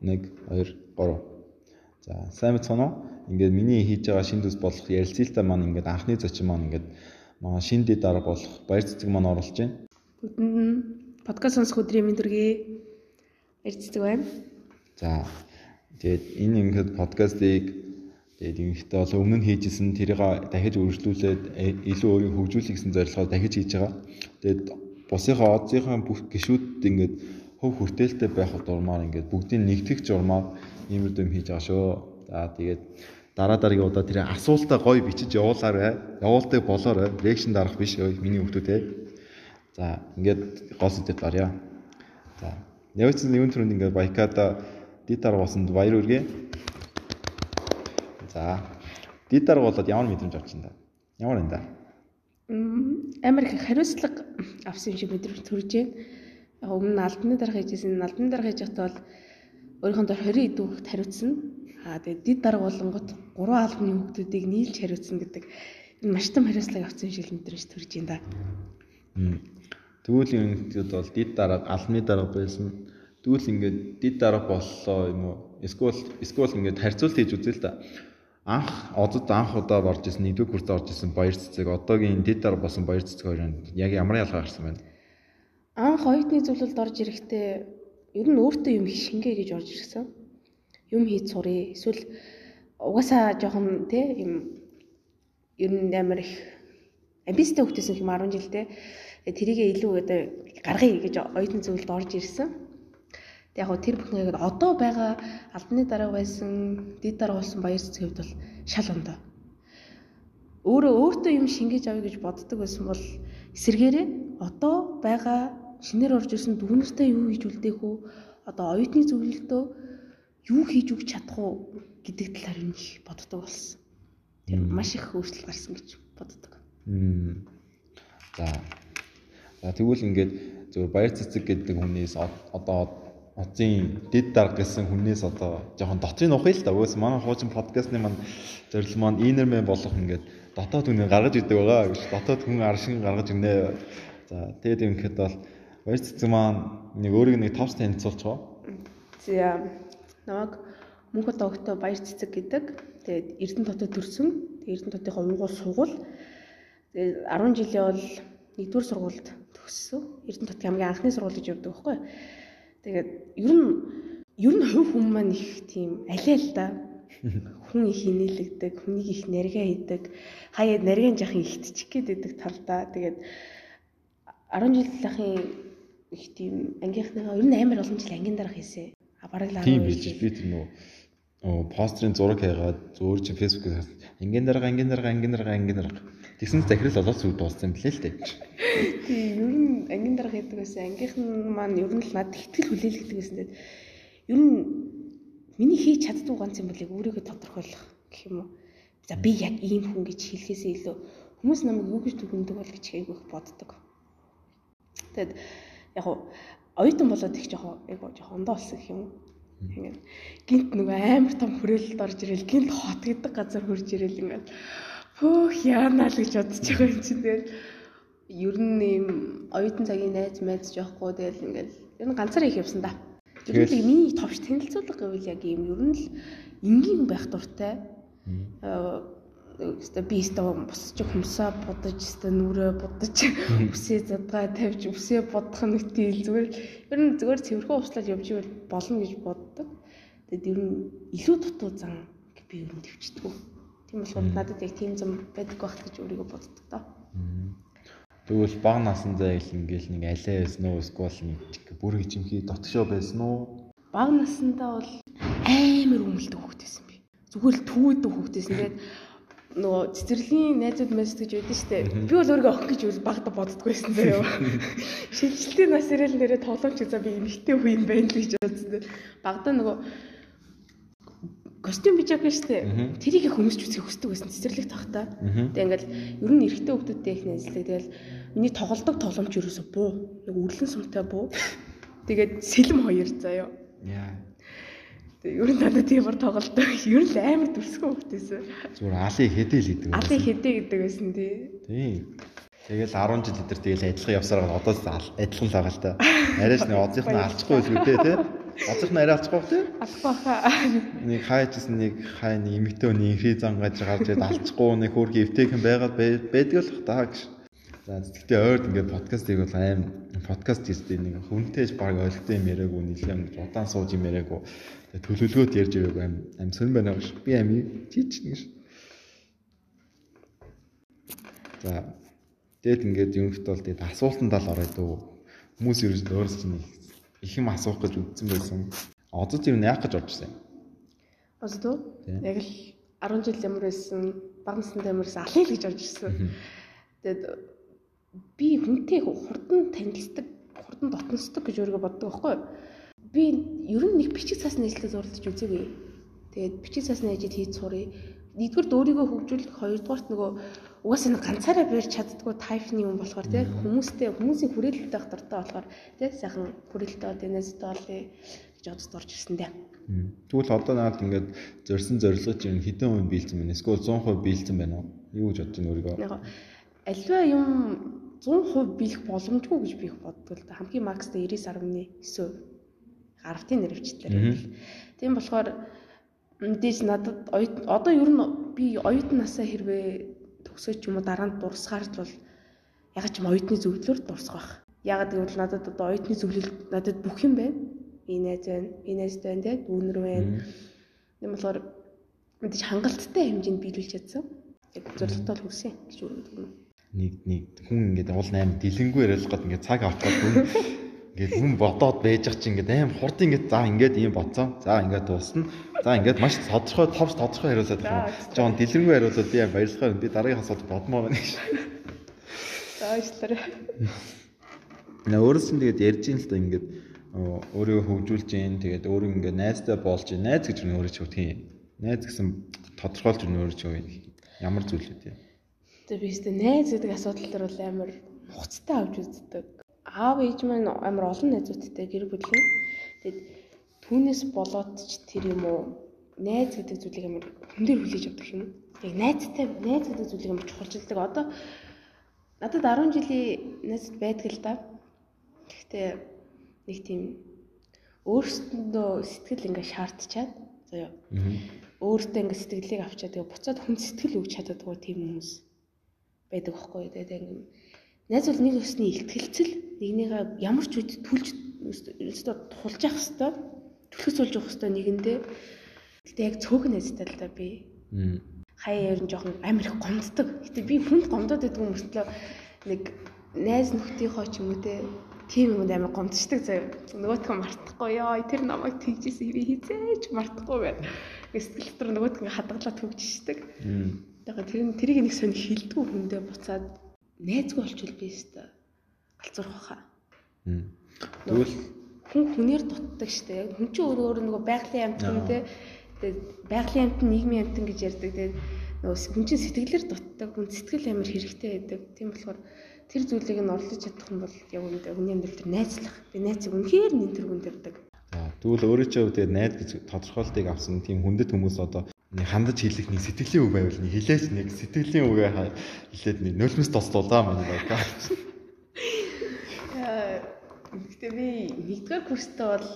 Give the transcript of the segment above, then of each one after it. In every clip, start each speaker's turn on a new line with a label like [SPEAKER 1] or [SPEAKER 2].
[SPEAKER 1] 1 2 3. За сайн мэцхан уу? Ингээд миний хийж байгаа шин төс болох ярилцлагатай маань ингээд анхны зочин маань ингээд манай шин дэд дарга болох баяр цэцэг маань оруулж байна.
[SPEAKER 2] Бүгдэнд нь подкаст сонсох өдрийн мэнд хүргэе. Баяр цэцэг байна.
[SPEAKER 1] За тэгээд энэ ингээд подкастыг тэгээд ингэхдээ бол өмнө нь хийжсэн тэрийг дахиж үргэлжлүүлээд э, илүү өөрийн хөгжүүлэх гэсэн зорилгоор дахиж хийж байгаа. Тэгээд бусынхаа одзынхаа бүх гişүүд ингээд хөв хүртээлтэй байх дурмаар ингээд бүгдийг нэгтгэх журмаар иймэр дэм хийж байгаа шүү. За тэгээд дараа дараагийн удаа тэр асуултаа гоё бичиж явуулаарай. Явуултыг болоорой. Лекшн дарах биш ой миний хүмүүс те. За ингээд гол сэдэв гарья. За Явцсан нэгэн төрөнд ингээд байкада дитар болсонд баяр үргээ. За дитар болоод ямар мэдрэмж авч байна да? Ямар энэ да?
[SPEAKER 2] Амар их хариуцлага авсан юм шиг мэдрэмж төрж байна. Яг өмнө нь албаны дарга хийжсэн. Албаны дарга хийж байхдаа бол өөрийнхөө дор 20 идүүхт хариуцсан. Аа тэгээд дид дарга болонгот 3 албаны хүүхдүүдийг нийлж хариуцсан гэдэг энэ маш том хариуцлага авсан шиг мэдрэмж төрж байна да.
[SPEAKER 1] Тэгвэл ингээд бол дид дарга, албаны дарга байсан. Тэгвэл ингээд дид дарга боллоо юм уу? Эсвэл эсвэл ингээд харьцуулт хийж үзээ л да. Анх одод анх удаа орж исэн нэгдүгээр курст орж исэн баяр цэцэг одоогийн дид дарга болсон баяр цэцэг хоёрын яг ямар ялгаа гарсан байна?
[SPEAKER 2] Анх оюутны зөвлөлд орж ирэхдээ ер нь өөртөө юм шингээ гэж орж ирсэн. Юм хийж сурыг. Эсвэл угаасаа жоохон тий юм ер нь амар их амбицтай хөлтөөс юм 10 жилдээ тэрийгээ илүү одоо гаргая гэж оюутны зөвлөлд орж ирсэн. Тэг яг тэр бүхнийг одоо байгаа албаны дарга байсан, дид дарга болсон баяр цэцгийн хувьд бол шал ондоо. Өөрөө өөртөө юм шингээж авъя гэж боддог байсан бол эсэргээрээ одоо байгаа шинээр орж ирсэн дүүнэртэй юу хийж үлдээх үү? Одоо оюутны зөвлөлтөө юу хийж өгч чадах уу гэдэг талаар юм их боддог болсон. Тэр маш их өөрчлөлт гарсан гэж боддог.
[SPEAKER 1] За За тэгвэл ингээд зөв баяр цэцэг гэдэг хүнээс одоо оцын дид дарга гэсэн хүнээс одоо жоохон дотрын ухъя л да. Өөс манай хуучин подкастны маань зорилго маань инермэн болох ингээд дотоод хүн гаргаж идэг байгаа гэж дотоод хүн аршин гаргаж ирнэ. За тэгээд юм гэхэд бол баяр цэцэг маань нэг өөрийг нэг товч танилцуулчихоо.
[SPEAKER 2] За намайг мөнх одоо өгтөө баяр цэцэг гэдэг. Тэгээд Эрдэнэ дотоод төрсөн. Эрдэнэ дотынхаа уугуул сургууль. Тэгээд 10 жилийн бол нэгдүгээр сургуульд төгссөн. Эрдэнэ тутгийн хамгийн анхны сургууль гэж явдаг байхгүй. Тэгээд ер нь ер нь хувь хүн маань их тийм алей л да. Хүн их инээлгдэг, хүнийг их наргаа хийдэг, хаяад нарийн жахын ихтчих гээд байдаг талдаа. Тэгээд 10 жил лахын их тийм ангийнхныхаа ер нь амар олон жил ангийн дарга хийсэн.
[SPEAKER 1] А бараг л 10 тийм биш би тэр нөө постерын зураг хийгаад зөөр чи фэйсбүүкээс ангийн дарга, ангийн дарга, ангийн дарга, ангийн дарга Тэгсэн захирал олоос үг дууссан юм блэ л дээ.
[SPEAKER 2] Тийм, ер нь ангийн дарга хийдэг байсан. Ангийнхан маань ер нь л надад ихтгэл хүлээлгдэг байсан. Тэгээд ер нь миний хийж чаддгүй ганц юм болыг өөрийгөө тодорхойлох гэх юм уу. За би яг ийм хүн гэж хэлэхээсээ илүү хүмүүс намайг юу гэж дүгнэдэг бол гэж айгүйх боддог. Тэгэд яг уу оюутан болоод их жоохон айгуу жоохон ондоо болсон гэх юм. Ингээд гинт нөгөө амар том хүрээлэлд орж ирэл гинт хот гэдэг газар хурж ирэл ингээд Хөөх яана л гэж бодож байгаа юм чинь тэгэл ер нь ийм оюутан цагийн найз майз жоохгүй тэгэл ингээл ер нь ганцаар их явсан да. Тэгэл миний товч танилцуулга гэвэл яг ийм ер нь л энгийн байх дуртай. Өстө би өстө босч хүмсаа будаж өстө нүрээ будаж үсээ задгаа тавьж үсээ бодох нэг тийм зүгээр ер нь зүгээр цэвэрхэн услаад явж ивэл болно гэж боддог. Тэгэд ер нь илүү дутуу зан би ер нь төвчдөг. Тийм болохоор надад яг тийм зам байдаг байх гэж өөрийгөө боддог доо.
[SPEAKER 1] Тэгвэл баг насандаа ил ингээл нэг алиа байсан уу эсвэл нэг бүр хичимхий дотшоо байсан уу?
[SPEAKER 2] Баг насандаа бол амар өмөлдөг хүүхдээсэн би. Зүгээр л түүдэг хүүхдээсэн. Тэгээд нөгөө цэцэрлэгийн найзууд мэс гэж байдаг штэ. Би бол өөрийгөө охин гэж багада боддгоо байсан заяа. Шилжилтийн нас ирэл нэрээ тоглоомч за би эмэгтэй хүн юм байна л гэж бодсон. Багада нөгөө костюм бижак штэ. Тэрийг хүмүүс ч үсэх хүсдэг байсан цэцэрлэг тахта. Тэгээ ингээл ер нь эрэгтэй хүмүүстэй их нэзлээ. Тэгэл миний тоглолдог тоглоомч ерөөсө буу. Нэг үрлэн сумтай буу. Тэгээд сэлэм хоёр заяа. Яа. Тэгээ ер нь надад тиймэр тоглолдог. Ер нь амар дүрсгэн хүмүүсээс.
[SPEAKER 1] Зүгээр алын хэдэл гэдэг.
[SPEAKER 2] Алын хэдэ гэдэг байсан тий.
[SPEAKER 1] Тийм. Тэгэл 10 жил өдр тэгэл адилхан явсараа одоо адилхан л байгаа л та. Арайч нэг одынх нь алчихгүй үү те. Базах нарай алцахгүй тий.
[SPEAKER 2] Албаха.
[SPEAKER 1] Нэг хайжсэн нэг хай нэг эмэгтэй хүний инхри зангаж гарч ирээд алцахгүй нэг хөөрхөн эвтэйхэн байгаад байдаг л та гэж. За тэгтээ ойрд ингээд подкастыг бол аим подкаст хийстэй нэг хүнтэйж баг ойлтой юм яриаггүй нэлээд гэж удаан сууж юм яриаггүй. Тэгээ төлөвлөгөөд ярьж байгааг аим аим сонь байна гэж. Би аим чич ш. За тэгээд ингээд юмхт бол тэгээд асуултандаа л ороод уу. Хүмүүс ерөөс өөрөөс чинь их юм асуух гэж үтсэн байсан. Одоо тийм яах гэж орж ирсэн юм.
[SPEAKER 2] Одоо яг л 10 жил ямар байсан, баг настай ямар байсан л гэж орж ирсэн. Тэгээд би хүнтэй хурдан танилцдаг, хурдан дотносдог гэж өөрийгөө боддог байхгүй юу? Би ер нь нэг бичиг цаас нийслэлд зурлаж үзээгүй. Тэгээд бичиг цаас нээжид хийж сурыг. Нэгдүгээр өөрийгөө хөгжүүлэх, хоёрдугаарт нөгөө угаасаа нэг ганцаараа барьж чаддгүй тайпны юм болохоор тий хүмүүстэй хүмүүсийн хүрээлэлтэй байх дуртай болохоор тий сайхан хүрээлэлтэй дэнэс доолээ гэж одод орж ирсэн дээ.
[SPEAKER 1] Тэгвэл одоо наад ингээд зорьсон зорилго чинь хэдэн хувь биелсэн байна? Эсвэл 100% биелсэн байна уу? Юу гэж бодож байна өөрийгөө?
[SPEAKER 2] Альва юм 100% биелэх боломжгүй гэж би их боддог л да. Хамгийн макстай 99.9% гарвтын нэрвчлэлээр. Тийм болохоор мэдээж надад одоо ер нь би оюутан насаа хэрвээ төгсөөч юм уу дараа нь дурсахаар л бол яг ч юм оюутны зөвлөлөөр дурсах байх. Яг гэвэл надад одоо оюутны зөвлөл надад бүх юм байна. Би найз байна, би найзтай байна, тийм дүүнэр байна. Тийм болохоор мэдээж хангалттай хэмжээнд биелүүлж чадсан. Яг зорилготой л хүсье гэж үргэлж байна
[SPEAKER 1] нэг нэг хүн ингээд уул 8 дэлгэнгүй яриулах гээд ингээд цаг гээд хүн ингээд хүн бодоод байж ах чи ингээд аим хурд ингээд за ингээд ийм бодсон. За ингээд дуусна. За ингээд маш тодорхой товс тодорхой хариулаад байна. Жон дэлгэнгүй хариулаад би аим баярлалаа. Би дараагийн асуулт бодмоор байна гэж.
[SPEAKER 2] За баярлалаа.
[SPEAKER 1] Наа өөрөөс нь тэгээд ярьж ин л та ингээд өөрийгөө хөгжүүлж гин тэгээд өөрийг ингээд найзтай болж гин найз гэж өөрөө ч үтгий юм. Найз гэсэн тодорхойлж өөрөө ч үгүй. Ямар зүйл үү?
[SPEAKER 2] Тэгээ би өөртөө найз гэдэг асуудал дээр бол амар хуцтай авч үздэг. Аав ээж маань амар олон найзуудтай гэр бүлийн. Тэгээд түүнээс болоод ч тэр юм уу найз гэдэг зүйлийг амар хүн дээр хүлээж авдаг юм. Яг найзтай найз гэдэг зүйлийг амар чухалчилдаг. Одоо надад 10 жилийн найз байдаг л да. Гэхдээ нэг тийм өөрсөндөө сэтгэл ингээ шаардчаад заяа. Өөртөө ингээ сэтгэлийг авчаад тэгээ буцаад хүн сэтгэл өгч чаддаггүй тийм хүмүүс байдаг байхгүй. Тэгээд ингээм найз бол нэг өсний ихтгэлцэл нэгнийгээ ямар ч үед түлж өөрөөсөө тулж явах хэвээр түлхэс болж явах хэвээр нэгэндээ. Гэтэ яг цөөхөн найзтай л да би. Хаяа ер нь жоохон амар их гомддог. Гэтэ би хүнд гомдоод байдаг хүмүүслөө нэг найз нөхдийнхөө ч юм уу те тийм юмд амар гомдчихдаг заяа. Нөгөөтгөө мартахгүй ёо тэр намайг тэгжсэн би хизээч мартахгүй байна. Сэтгэл дотор нөгөөтгөө хадгалаад төгжчихдэг. Тэгэхээр тэр нь тэрийг нэг сонь хилдэггүй хүндээ буцаад найзгүй болчихвол би өстө галзуурах баха. Тэгвэл хүн хүнээр дутдаг штэ. Яг хүн чинь өөрөө өөрөө нөгөө байгалийн амтан те. Тэгээд байгалийн амтан нийгмийн амтан гэж ярьдаг. Тэгээд нөгөө хүн чинь сэтгэлээр дутдаг. Хүн сэтгэл амар хэрэгтэй байдаг. Тийм болохоор тэр зүйлийг нь орлож чадах юм бол яг үүндээ хүний амьдрал дээр найзлах. Би найзыг үнэхээр нэн тэргүнд ярьдаг.
[SPEAKER 1] Тэгвэл өөрөө ч яг тэгээд найз гэж тодорхойлтыг авсан тийм хүндэт хүмүүс одоо нэг хандаж хэлэх нэг сэтгэлийн үг байвал нэг хилээч нэг сэтгэлийн үгээ хэлээд нэг нөлмөс тослуулаа маань байга.
[SPEAKER 2] Гэхдээ би нэгдүгээр курстээ бол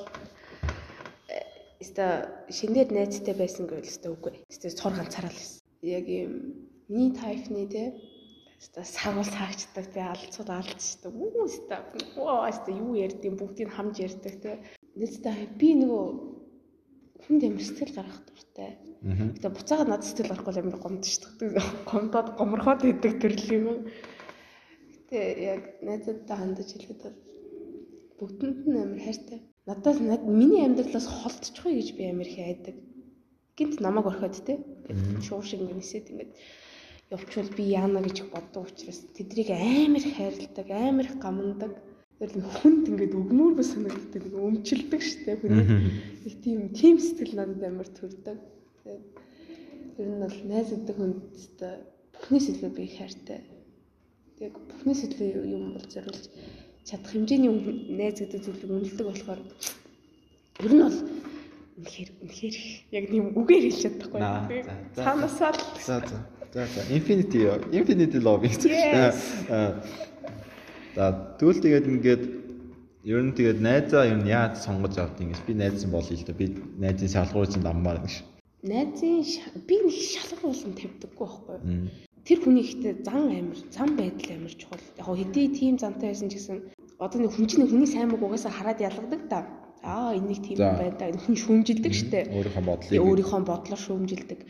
[SPEAKER 2] өста шинээр найзтай байсан гэвэл өста үгүй. Өста цор ганцаараа л байсан. Яг юм миний тайпны те өста сагвал саагчдаг те алцууд алдчихдаг. Үу өста оо өста юу ярьдیں۔ бүгдийг хамж ярьдаг те. Нэцтэй би нөгөө хүнд ямар сэтгэл гаргах дуртай Гэтэ буцаагаад надад сэтгэл гарахгүй амар гомдчихдаг. Гомдоод гоморхоод идэг төрлийн юм. Гэтэ яг найзуудтай хандаж хэлэхэд бол бүгдэнд нь амар хайртай. Надаас миний амьдралаас холдчихгүй гэж би амар их айдаг. Гинт намайг орхиод те. Шуур шиг нисээд ингээд явчвал би яана гэж боддог учраас тэдрийг амар хайрладаг, амар их гамнадаг. Тэр хүнд ингээд өгнүүр бас санагддаг, нэг өмчилдэг штэ хүний. Нэг тийм тийм сэтгэл надад амар төрдөг. Тэгээд ер нь бол найз гэдэг хүнд бүхнээс илүү би хайртай. Яг бүхнээс илүү юм бол зориулж чадах хэмжээний найз гэдэг зүйлийг үнэлдэг болохоор ер нь бол үнэхээр үнэхээр яг тийм үгээр хэлж чадахгүй. Цаанаасаа л
[SPEAKER 1] за за за за infinity infinity love гэж. За тэгвэл тэгээд ингээд Ер нь тэгээд найзаа ер нь яаж сонгож авдгийг би найзсан болъё л да. Би найзын шалгуур чинь даммаар гэж.
[SPEAKER 2] Найзын би нэг шалгуур болон тавьдаггүй байхгүй? Тэр хүний ихтэй зан амир, зан байдал амир чухал. Яг хэдий тийм зантай байсан ч гэсэн одоо нэг хүн чинь хүний сайн мөг угаасаа хараад ялгадаг да. Аа энэ нэг тийм байна да. Хүн шүүмжилдэг штэ.
[SPEAKER 1] Өөрийнхөө бодлыг
[SPEAKER 2] өөрийнхөө бодлоор шүүмжилдэг.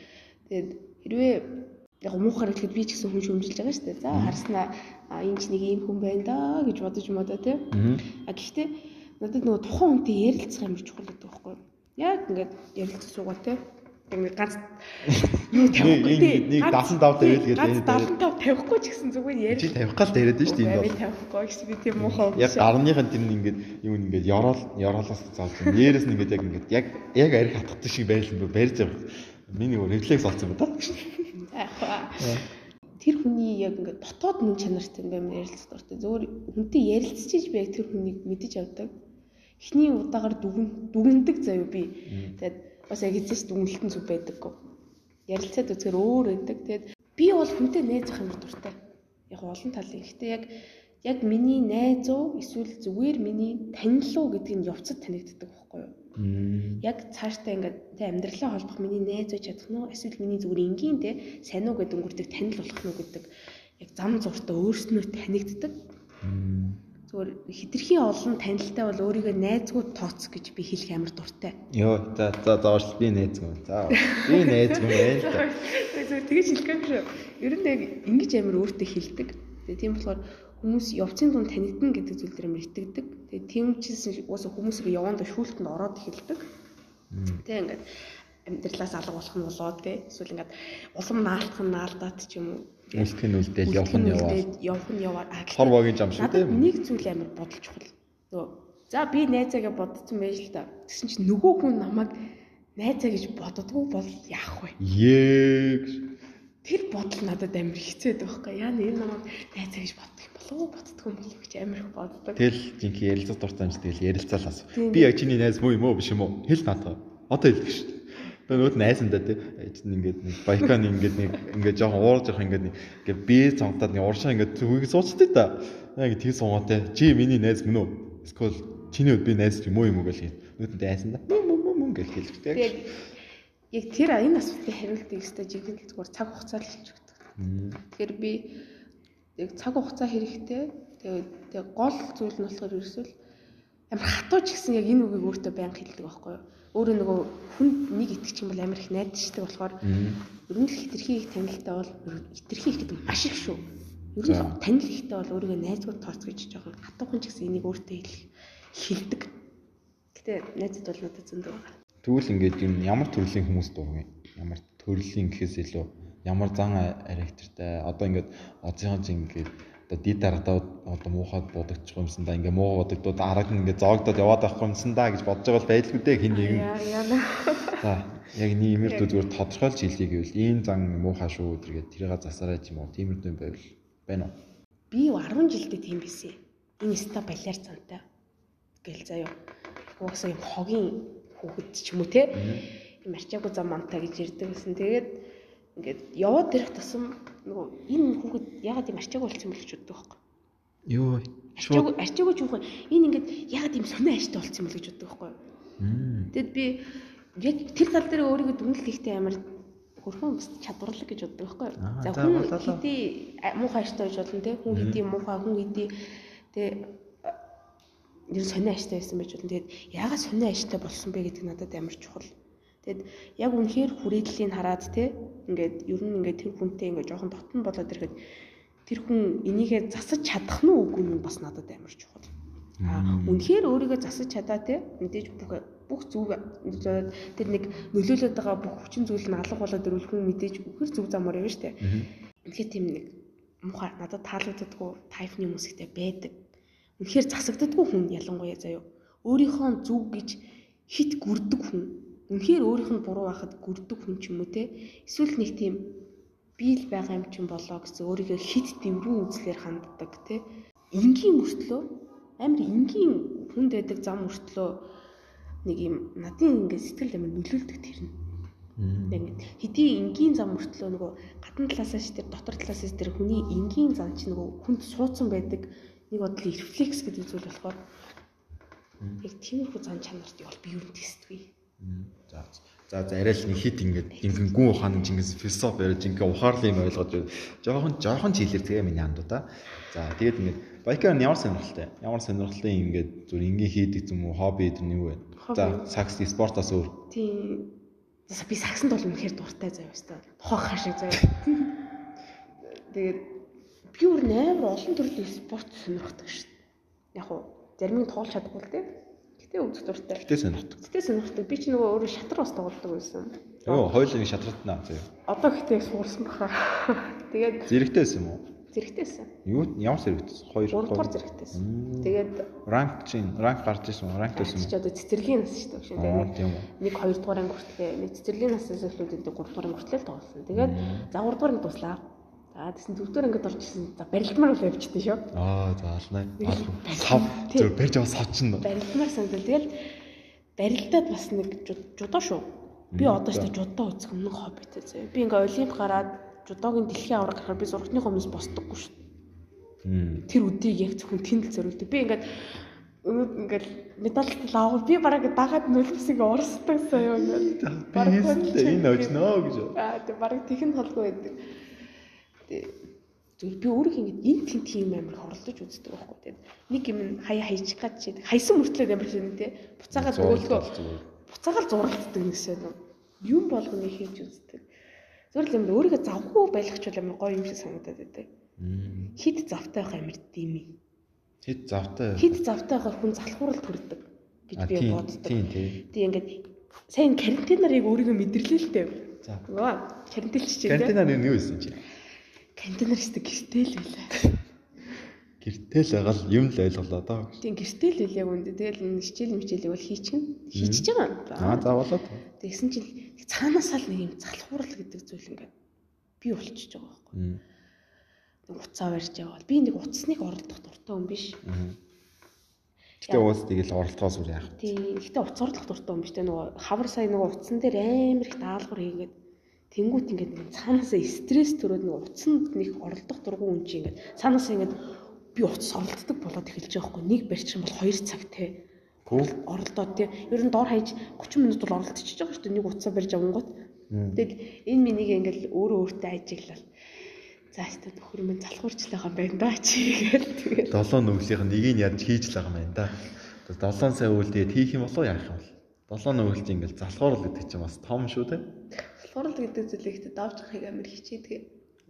[SPEAKER 2] Тэгээд хэрвээ яг муухаар хэлэхэд би ч гэсэн хүн шүүмжилж байгаа штэ. За харснаа энэ ч нэг ийм хүн байна да гэж бодож модоо тий. А гэхдээ надад нөгөө тухайн хүнтэй ярилцах юм чухал гэдэг байхгүй юу? Яг ингээд ярилцах суугаа тий нэг ганц
[SPEAKER 1] юу тавихгүй тий. Нэг 75 тавил гэдэг
[SPEAKER 2] энэ 75 тавихгүй ч гэсэн зүгээр ярил.
[SPEAKER 1] Чи тавих гал яриад нь шүү дээ энэ
[SPEAKER 2] бол. Тавихгүй гэсэн би тийм муухай.
[SPEAKER 1] Яг гарныхын тэр нь ингээд юу ингээд ёроол ёроолоос заалж юм. Нээрээс нь ингээд яг ингээд яг яг арх хатгах шиг байрлал барьж байгаа. Миний рефлекс болсон ба та.
[SPEAKER 2] Тэр хүний яг ингээд дотоод мөн чанартай юм байна ярилцах дуртай. Зөвөр хүнтэй ярилцчихж би яг тэр хүнийг мэдэж авдаг. Эхний удаагаар дүгэн дүгндэг заяа би. Тэгээд бас яг эцэс дүнэлтэн зүг байдаггүй. Ярилцаад үзэхээр өөр байдаг. Тэгээд би бол хүнтэй найзах юм дуртай. Яг олон талын. Гэхдээ яг яг миний найз уу эсвэл зүгээр миний танил уу гэдг нь явцад танигддаг байхгүй юу? Яг цаашдаа ингээд тэ амьдралаа холбох миний найз уу чадах нь эсвэл миний зүгээр энгийн тэ сайн уу гэдэг өнгөрдөг танил болох нь гэдэг яг зам зуртаа өөрснөө танигддаг зүгээр хитрхийн олон танилтай бол өөрийгөө найзгүй тооц гэж би хэлэх амар дуртай.
[SPEAKER 1] Йоо за за заавал би найзгүй. За би найзгүй байл та.
[SPEAKER 2] Зүгээр тэгэж хэлэх юм шүү. Ер нь яг ингэж амар өөртөө хэлдэг. Тэгээ тийм болохоор хүмүүс явцын дунд танигдана гэдэг зүйл дээр амар итгэдэг. Тэгээ тийм чийсэн уусаа хүмүүсийг явандаа шүүлтэнд ороод эхэлдэг. Тэгээ ингээд амьдралаас алга болох нь болоо те эсвэл ингээд улам наалтах нь наалдаад ч юм уу.
[SPEAKER 1] Үлдэх нь үлдээл явах нь яваад.
[SPEAKER 2] явах нь яваад.
[SPEAKER 1] Хор богийн зам шүү дээ
[SPEAKER 2] нэг зүйл амар бодол чухал. Нөгөө за би найзаагаа бодсон байж л та. Гэсэн чинь нөгөө хүн намайг найзаа гэж боддгоо бол яах вэ?
[SPEAKER 1] Яг
[SPEAKER 2] тэр бодол надад амар хэцээд байхгүй. Яа энэ намайг найзаа гэж боддог юм болов уу? Боддгоо юм болов? гэж амар их боддог.
[SPEAKER 1] Тэгэл жинхэнэ ярилцах дуртай юм чи тэгэл ярилцаал асуу би яг чиний найз муу юм уу? биш юм уу? Хэл надад. Одоо хэлдэг шүү Тэгээ нүүд найсандаа тий. Ингээд нэг байкан ингээд нэг ингээд жоохон уурж явах ингээд нэг ингээд бие цонтаад нэг уршаа ингээд зүгийг суучдаг да. Яг тийм сунгаатай. Чи миний найз мөн үү? Эсвэл чиний би найз юм уу юм уу гэл хин. Нүүдэнтэй айсандаа мөн мөн мөн гэл хэлж
[SPEAKER 2] тий. Яг тэр энэ асуултын хариултыг өстой жинхэнэ зүгээр цаг хугацаар л хэлж өгдөг. Тэгэхээр би яг цаг хугацаа хэрэгтэй. Тэгээд тэг гол зүйл нь болохоор ерөөсөл амар хатууч гэсэн яг энэ үгийг өөртөө байнга хэлдэг байхгүй юу? өөрөө нөгөө хүн нэг итгэж юм бол амар их найдаждаг болохоор ер нь л хитрхи их танилтай бол хитрхи их гэдэг маш их шүү. Ер нь танил ихтэй бол өөрийгөө найзгууд тооц гэж жоохон хатуухан ч гэсэн энийг өөртөө хэлэх хэлдэг. Гэтэ найзад бол надад зөндөө байгаа.
[SPEAKER 1] Тэгвэл ингээд юм ямар төрлийн хүмүүс дургыг ямар төрлийн гэхээс илүү ямар зан характертай одоо ингээд чинь ингээд одоо дид дарагдаа одоо муухад бодогдчих юмсан да ингээ муу бодогдоод арга нь ингээ зоогдоод яваад авах юмсан да гэж бодож байгаа байлгүй дээ хин нэгэн. За яг нэмэрдүү зүгээр тодорхойлж хэлье гэвэл ийм зан муухай шүү тэргээд тэрийг засараа ч юм уу тиймэрдүү байвал байна уу?
[SPEAKER 2] Би 10 жилдээ тийм байсан. Энэ ста балиар цантай гэл заяа. Уусаа юм хогийн хүүхэд ч юм уу те. Им арчаагүй зам мантай гэж ирдэг гэсэн. Тэгээд ингээд яваад ирэх тусам нөгөө энэ хүүхэд ягаад юм арчаагүй болсон бэ гэж боддог байхгүй.
[SPEAKER 1] Йоо.
[SPEAKER 2] Арчаагүй арчаагүй ч юм уу энэ ингээд ягаад юм сонио аштай болсон юм бэ гэж боддог байхгүй. Тэгэд би яг тэр тал дээр өөрийгөө дүнэлт хийхдээ амар хөрхөн бас чадварлаг гэж боддог байхгүй. За хүн хэдий муухай аштай гэж болно те хүн хэдий муухай хүн хэдий те ер сонио аштай байсан байж болно. Тэгээд ягаад сонио аштай болсон бэ гэдэг надад амар чухал. Тэгэд яг үнэхээр хүрээллийг хараад те ингээд ер нь ингээд тэр хүнтэй ингээд жоохон дотн болоод ирэхэд тэр хүн энийгээ засаж чадах нь үгүй нь бас надад амар чухал. Аа үнэхээр өөрийгөө засаж чадаа те мэдээж бүх бүх зүг тэр нэг нөлөөлөд байгаа бүх хүчин зүйл нь алга болоод ирвэл хүн мэдээж үхэр зүг замаар явна штэ. Тэгэхээр тийм нэг муухай надад таалагддаггүй тайпны хүмүүс ихтэй байдаг. Үнэхээр засагддаггүй хүн ялангуяа заяо. Өөрийнхөө зүг гэж хит гүрдэг хүн. Үнэхээр өөрийнх нь буруу байхад гүрдэг хүн ч юм уу те. Эсвэл нэг тийм биел байгаа юм чинь болоо гэсэн өөрийгөө хит дэврэн үзлээр ханддаг те. Энгийн мөртлөө амар энгийн хүнд байдаг зам мөртлөө нэг юм надын ингээд сэтгэл амар нөлөөлдөг тэр нь. Яг хэдий энгийн зам мөртлөө нөгөө гадна талаасаа ш тэр дотор талаасаа тэр хүний энгийн зам чинь нөгөө хүнд суудсан байдаг нэг бодлын рефлекс гэдэг зүйл болохоор Яг тиймэрхүү зан чанарт бол би юу тэсдгүй.
[SPEAKER 1] За за за арай л нэг хит ингээд ингэн гүн ухаан жингээс философи барьж ингээ ухаарлын юм ойлгож жоохон жоохон ч хэлэр тэгээ миний андуу та. За тэгээд ингээд байкаар ямар сонирхолтой. Ямар сонирхолтой ингээд зүр ингээ хийдэг юм уу хобби гэдэг нь юу вэ? За сакс спортоос өөр.
[SPEAKER 2] Тийм. Би саксанд бол үнэхээр дуртай заяа өстой. Тухайн хашиг заяа. Тэгээд би өөр амар олон төрлийн спорт сонирхдаг шүү дээ. Яг уу зарим нь тоолж чадахгүй л дээ. Гэтэ үзэх дуртай.
[SPEAKER 1] Гэтэ сонирхдаг.
[SPEAKER 2] Гэтэ сонирхдаг. Би ч нөгөө өөрөө шатар бас тоглодог байсан.
[SPEAKER 1] Йоо, хоёулын шатартнаа заяа.
[SPEAKER 2] Одоо гэтээ суурсан баха. Тэгээд
[SPEAKER 1] Зэрэгтэйсэн юм уу?
[SPEAKER 2] зэрэгтэйсэн.
[SPEAKER 1] Юу ямар зэрэгтэйсэн? Хоёр
[SPEAKER 2] 3 дугаар зэрэгтэйсэн. Тэгээд
[SPEAKER 1] ранк чинь ранк гарч ирсэн үү? Ранк төсөн.
[SPEAKER 2] ч одоо цэцэрлэгийн нас шүү дээ. Тэгээд
[SPEAKER 1] тийм үү.
[SPEAKER 2] нэг 2 дугаар анги хүртлээ нэг цэцэрлэгийн насаас эхлээд 3 дугаар анги хүртлээ тоглосон. Тэгээд за 3 дугаар анги дуслаа. За тэгсэн 4 дугаар ангид орж ирсэн. За барилдмаар л явчихсан шүү.
[SPEAKER 1] Аа, за алнаа. Сав зөв барьж аваа сав чинь.
[SPEAKER 2] Барилдмаар сандал тэгэл барилдаад бас нэг жу- жудоо шүү. Би одоо ч гэсэн жудоо үзэх өмнө хоббитэй заяа. Би ингээ олимп гараад жудоогийн дэлхийн авраг гарахаар би зургатны хүмүүс босдоггүй шүү. Тэр үдийг яг зөвхөн тэнд л зориулдаг. Би ингээд өнөд ингээд медаль лаав би бараг дагаад нулимс ингээ урсдаг сая ингээд.
[SPEAKER 1] Би хийсэлээ энэ очноо гэж.
[SPEAKER 2] Аа тэг бараг тэхэн толгой байдаг. Зөв би өөрөө ингээд энэ тэн тийм амар хорлож үздэг байхгүй тийм. Нэг юм хаяа хайчих гад чи хайсан мөртлөө амар шин тий. Буцаагаад өгөөлгөө буцаагаад зуралддаг гэсэн юм. Болгоны хийж үздэг. Зүгээр л юм өөрийгөө завгүй байлгачвал амар гоё юм шиг санагдаад байдаг. Хит завтай байх амар дими.
[SPEAKER 1] Хэд завтай.
[SPEAKER 2] Хит завтай байхаар хүн залхуурал төрдөг гэж би
[SPEAKER 1] тийм
[SPEAKER 2] боддог.
[SPEAKER 1] тийм тийм.
[SPEAKER 2] Ингээд сайн карантинаар яг өөрийгөө мэдэрлээ л дээ.
[SPEAKER 1] За.
[SPEAKER 2] Карантинч чинь.
[SPEAKER 1] Карантинаар юу хийсэн чи?
[SPEAKER 2] Карантинаар өстө гэртэл байлаа.
[SPEAKER 1] Гэртэл байгаа л юм л ойлголоо доо.
[SPEAKER 2] Тийм гэртэл байлаа яг үндэ. Тэгэл энэ хичээл мичээлийг бол хийчихнэ. Хийчихэж байгаа.
[SPEAKER 1] Аа за болоо.
[SPEAKER 2] Тэгсэн чинь цаанаасаа л нэг юм залхуурал гэдэг зүйл ингээд би болчихж байгаа байхгүй. Уцаа барьж яваа. Би нэг уцсныг оролдох дуртай хүн биш.
[SPEAKER 1] Гэтэ уус тэгэл оролдохоос үр яах.
[SPEAKER 2] Тийм. Гэтэ уц орлох дуртай хүн биш. Тэ нөгөө хавар сая нөгөө уцсан дээр амар их даалгавар хийгээд тэнгуут ингээд цаанаасаа стресс төрөөд нэг уцсанд нэг оролдох дургу хүн чинь ингээд цаанаасаа ингээд би уц оролддог болоод эхэлж байгаа хгүй. Нэг барьчих юм бол 2 цаг те. Оролдоод тий. Ер нь дор хаяж 30 минут бол оролдчихж байгаа шүү дээ. Нэг уцаа барьж авангууд. Тэгэл энэ минийг ингээл өөрөө өөртөө ажиглал. За хэвээ нөхөр минь залхуурчлаа юм байна да чи гээл тэгээд
[SPEAKER 1] Долоо нүглийнх нь нэгийг ядж хийж л байгаа юм байна да. Долоон сая үйл тэгээд хийх юм болоо яах юм бол. Долоо нүгэлт ингээл залхуурал гэдэг чинь бас том шүү те.
[SPEAKER 2] Залхуурал гэдэг зүйлийг тэ давж гарахыг амар хичээдэг.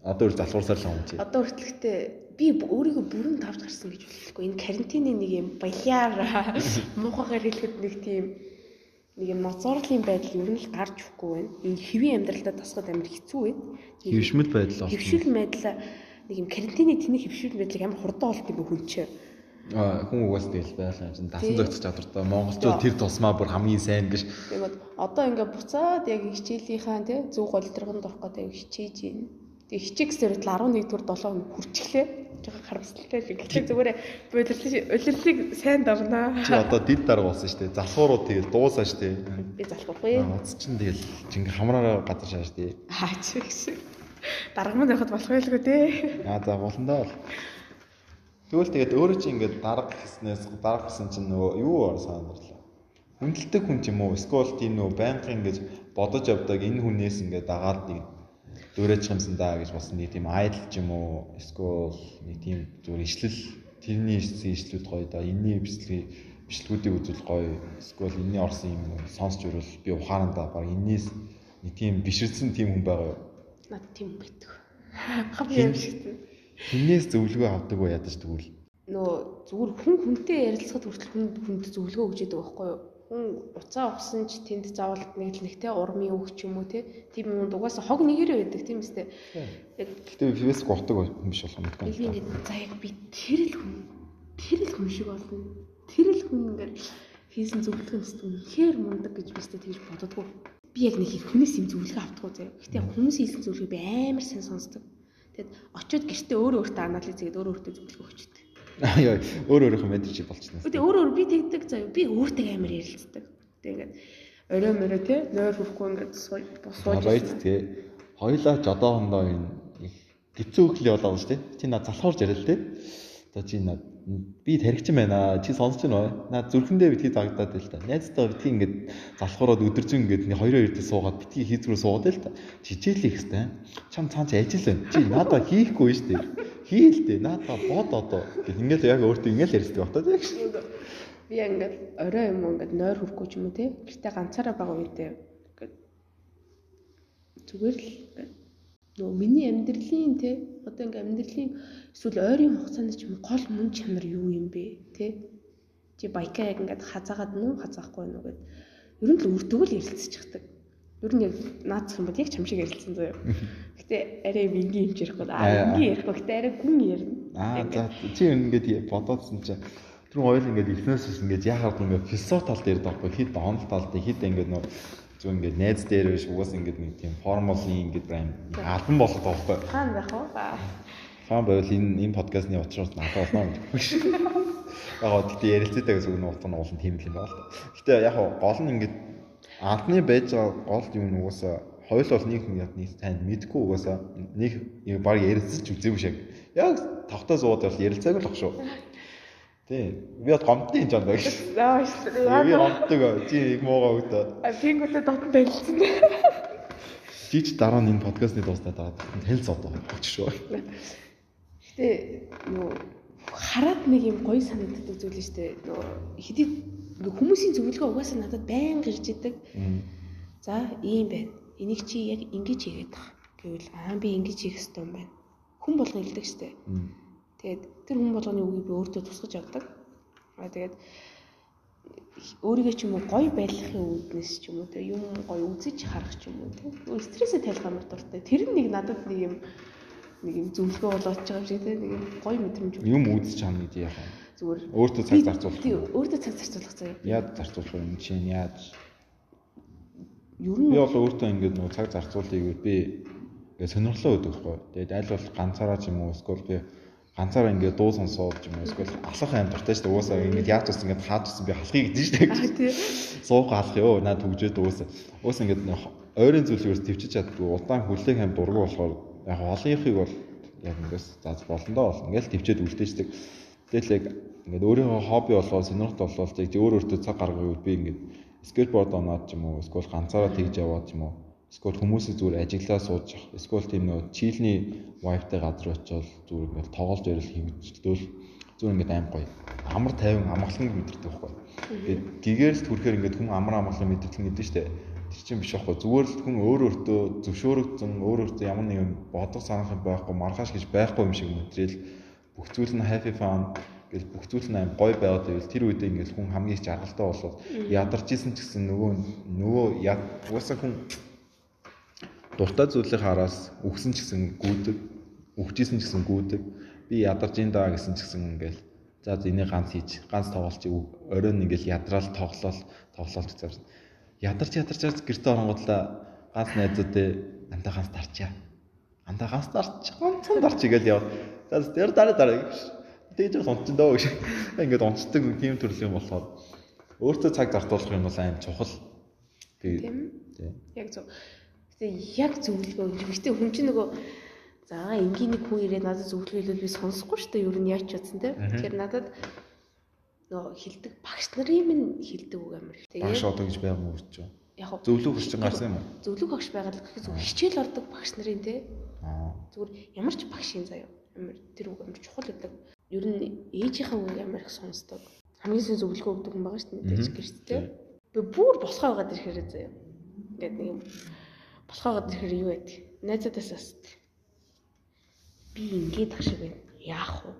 [SPEAKER 1] Одоо үр залхуурсаар л юм чи.
[SPEAKER 2] Одоо хүртэлхтэй би өөрийгөө бүрэн давж гарсан гэж хэлэхгүй. Энэ карантины нэг юм баяар муухагаар хэлэхэд нэг тийм нэг юм ноцоорлын байдал ер нь л гарч өгөхгүй байна. Энэ хэвийн амьдралдаа тасгад амар хэцүү байна.
[SPEAKER 1] Хөвшмөл байдал болсон.
[SPEAKER 2] Хөвшил байдал нэг юм карантины тэний хөвшил байдлыг амар хурдан олт юм хүн чинь.
[SPEAKER 1] Хүн угаас тэгэл байлаа юм чинь дасан зохицох чадвартай монголчууд тэр тусмаа бүр хамгийн сайн гэж
[SPEAKER 2] Тэгээд одоо ингээ буцаад яг хичээлийнхаа тий зөв голдрогонд орох гэдэг хичээж байна. Тэгээ хичээх гэсэн л 11 дугаар 7 хоног хүрчихлээ. Жохоо харамсалтай л ингээ зүгээр удирлыг сайн давнаа.
[SPEAKER 1] чи одоо дид дарга болсон шүү дээ. Залхуурууд тэгэл дуусаа шүү дээ.
[SPEAKER 2] би залхахгүй.
[SPEAKER 1] Аа, Уц чин тэгэл жинг хамраараа газар шааш дээ.
[SPEAKER 2] Аа чи гэсэн. Дарга мань явахад болох байлгүй дээ.
[SPEAKER 1] Аа за болно доо. Тэгвэл тэгээд өөрөө чи ингээд дарга гэснээс дарга гэсэн чинь нөгөө юу ор санаарлаа. Хүндэлдэг хүн ч юм уу? Эсвэл тийм нөгөө байнгын ингэж бодож явдаг энэ хүнээс ингээд дагаад нэг дөрөөж юмсан даа гэж бас нэг тийм айдл ч юм уу? Эсвэл нэг тийм зүгээр ишлэл тэрний ишлүүд гоё да. Энийний бичлэгийг бичлэгүүдийг үзвэл гоё. Эсвэл энэний орсон юм сонсч өрөөл би ухаанаа баг энээс нэг тийм биширсэн тийм хүн байгаа юу?
[SPEAKER 2] Над тийм байдаг. Хавь юм шиг.
[SPEAKER 1] Хинээс зөвлөгөө авдаг уу ядаж тэгвэл?
[SPEAKER 2] Нөө зүгээр хүн хүнтэй ярилцахад хүртэл хүн хүнд зөвлөгөө өгч яадаг байхгүй юу? Хүн уцаа ухсан ч тэнд заавал нэг л нэгтэй урмын үг ч юм уу те. Тийм юм угаасаа хог нэгээрээ байдаг тийм үстэй.
[SPEAKER 1] Гэтэ фэйсбુક утдаг хүн биш болох юм
[SPEAKER 2] би ингээд за яг би тэр л хүн тэр л хүн шиг болно. Тэр л хүн ингээд хийсэн зөвлөгөө нь үнэхээр мундаг гэж би өстэй тэгж бододгоо. Би яг нэг их хүнээс юм зөвлөгөө автдаг заяа. Яг хүмүүс хийсэн зөвлөгөө би амар сайн сонсдог. Тэгэд очиод гэртээ өөрөө өөртөө анализ хийгээд өөрөө өөртөө зөвлөгөө өгчдөг.
[SPEAKER 1] Яа, өөр өөрийнхөө мэдэрч болчихно.
[SPEAKER 2] Үгүй өөр өөр би тэгдэг заяа. Би өөртөө амар ярилцдаг. Тэг ингээд орой мөрөө те нойр хүрхгүй ингээд сууж босууж.
[SPEAKER 1] Right тий. Хоёлаа жодоохондоо энэ их гэцүү хөлий болоо шүү дээ. Чи над залхуурж яриа л дээ. Одоо чи над би таригчин байна. Чи сонсож байна? Наа зүрхэндээ битгий загдаад л та. Найзтайгаа битгий ингээд залхуураад өдөржин ингээд нэг хоёроо эрдээ суугаад битгий хийзрүү суугаад л та. Чижээл их хэвээр. Чам цаан чи ажил байна. Чи надаа хийхгүй шүү дээ. Хийл дээ. Надаа бод одоо. Гэл ингээд яг өөртөө ингээд ярьдаг багтаа тийм.
[SPEAKER 2] Би ингээд орой юм ингээд нойр хөрөхгүй ч юм уу те. Гэртээ ганцаараа байгаа үедээ ингээд зүгээр л ингээд нөгөө миний амьдралын те одоо ингээм амьдралын эсвэл ойрын хугацаанд ч юм гол мөн чанар юу юм бэ те? Чи байка яг ингээд хазаагаад нүү хазаахгүй нү гэд. Ер нь л үрдүг л ярилцчихдаг. Ер нь яг наадах юм бол яг чам шиг ярилцсан заяа. Гэтээ арай энгийн юм ярихгүй. Аа энгийн ярихгүй. Гэтээ арай гүн ярина.
[SPEAKER 1] Аа за. чи ингээд бодоодсон чи. Тэр хоёр ингээд эхнээс ингээд яхаад ингээд философи тал дээр даахгүй хэд онол тал дээр хэд ингээд нөө зөв ингээд найз дээр биш угаас ингээд нэг тийм формулын ингээд прайм альбом байгаа байхгүй.
[SPEAKER 2] Хаан байх уу?
[SPEAKER 1] Хаан байвал энэ энэ подкастны учраас надад болно гэж. Яг гэхдээ ярилцаатай гэсэн үг нь уул нь тийм л юм байна л да. Гэтэ яг гол нь ингээд анхны байж байгаа гол юм нь угаасаа хоёул бол нэг нэг танд мэдгүй угаасаа нэг баг ярилцаж үзээгүй шиг. Яг тавтаа сууд бол ярилцаагүй л баг шүү. Тий. Би бод гомдсон юм жаа гэж.
[SPEAKER 2] Аа шүү.
[SPEAKER 1] Би гомддог. Чи их муугаа өгдөө.
[SPEAKER 2] А пингүүтэй дотн байлцсан.
[SPEAKER 1] Чи ч дараа нь энэ подкастны дуустал дараа танилцс одоо хоч шүү.
[SPEAKER 2] Гэтэ нөгөө хараад нэг юм гоё санагддаг зүйл шүү дээ. Нөгөө хэдий хүмүүсийн зөвлөгөө угаасаа надад байн гэрж идэг. За ийм байна. Энийг чи яг ингэж хийгээд байгаа. Гэвэл аа би ингэж хийх ёстой юм байна. Хүн болгон хэлдэг шүү дээ. Тэгээд тэр хүн болгоны үгийг би өөртөө тусгаж авдаг. Аа тэгээд өөрийгөө ч юм уу гоё байлгахын үүднээс ч юм уу те юм гоё үзэж харах ч юм уу те стрессээ тайлах амар дуртай. Тэр нэг надад нэг юм нэг юм зөвлөгөө болоод байгаа юм шиг те нэг юм гоё мэдрэмж.
[SPEAKER 1] Юм үзэж чам гэж яах вэ?
[SPEAKER 2] Зүгээр
[SPEAKER 1] өөртөө цаг зарцуулах.
[SPEAKER 2] Тийм өөртөө цаг зарцуулах заяа.
[SPEAKER 1] Яаж зарцуулах юм чинь яаж?
[SPEAKER 2] Ер нь
[SPEAKER 1] би бол өөртөө ингээд нөгөө цаг зарцуулъя гэвэл би ингээд сонирхлоо өгдөг байхгүй. Тэгээд аль бол ганцаараа ч юм уу эсвэл би ганцаараа ингээд дуу сонсоод юм уу эсвэл алхах аим дуртай шүү дээ. Угаасаа ингээд яаж ч ингээд хаад гэсэн би халахыг шүү дээ. Суух алах ёо наа төгжөөд угаасаа. Угаасаа ингээд ойрын зүйлээс төвчж чаддгүй удаан хүлээх аим дургу болохоор яг олонхийг бол яг ингээс зааж болно доо болно. Ингээд төвчөөд үлдээждэг. Тэгэл яг ингээд өөрийнхөө хобби болоод сонирхолтой болоод яг өөр өөртөө цаг гаргавал би ингээд скейтборд оноод ч юм уу эсвэл ганцаараа тэгж яваад ч юм уу эсвэл хүмүүсээ зүгээр ажиглаа сууж явах эсвэл тийм нөө чийлний вайфтай газар очиод зүгээр ингээл тоглож ярил хөвчлөөл зүгээр ингээд аим гоё амар тайван амгалан мэдэрдэг байхгүй. Тэгээд гигээр л түрхээр ингээд хүн амар амгалан мэдэрдэг гэдэг нь шүү дээ. Тэр чинь биш байхгүй. Зүгээр л хүн өөр өөртөө зөвшөөрөгдсөн өөр өөртөө ямар нэгэн бодох санах байхгүй маргааш гэж байхгүй юм шиг мэдрэл бүх зүйл нь happy fun гэл бүх зүйл нь аим гоё байгаад байвал тэр үедээ ингээл хүн хамгийн их жаргалтай болоод ядарч исэн ч гэсэн нөгөө нөгөө уусаа хүн дуртай зүйлийг хараас үхсэн ч гэсэн гүйдэг, үхжсэн ч гэсэн гүйдэг. Би ядарч ин даа гэсэн ч гэсэн ингээл за энийг ганц хийж, ганц тоглолч оройн ингээл ядраал тоглол тоглолт гэсэн. Ядарч ядарч гэрте оронгодлаа ганц найзуудээ андаа ганц дарчаа. Андаа ганц дарч, ганцхан дарч игээл яв. За тэр дараа дараа гэж. Тэгж онцсон дөө гэж. Ингээд онцдог тийм төрлийн болохоор өөртөө цаг зартуулах юм бол аим чухал.
[SPEAKER 2] Тийм. Яг зөв. Гэтэ яг зөвлөгөө өгч. Гэтэ хүн чинь нөгөө за энгийн нэг хүн ирээд надад зөвлөгөө хэлвэл би сонсохгүй шүү дээ. Юу нь яаж ч утсан те. Тэгэхээр надад нөгөө хилдэг багш нарын минь хилдэг үг амар их.
[SPEAKER 1] Тэгээд багш одоо гэж байгаа юм уу ч. Яг зөвлөгөө өгч гарсан юм уу?
[SPEAKER 2] Зөвлөгөө багш байгаад гэхэд зөв хичээл ордог багш нарын те. Зүгээр ямар ч багшийн заяа. Амар тэр үг амар чухал гэдэг. Ер нь ээжийнхээ үг амар их сонсдог. Хамгийн сайн зөвлөгөө өгдөг хүн байгаа шүү дээ. Мэдээж гэрчтэй. Би бүр босгоо байгаад ирэхээр заяа. Ингээд нэг юм болохоогод тэгэхээр юу байдаг? Найзуудаас асуух. Би ингээд ах шиг байна. Яах вэ?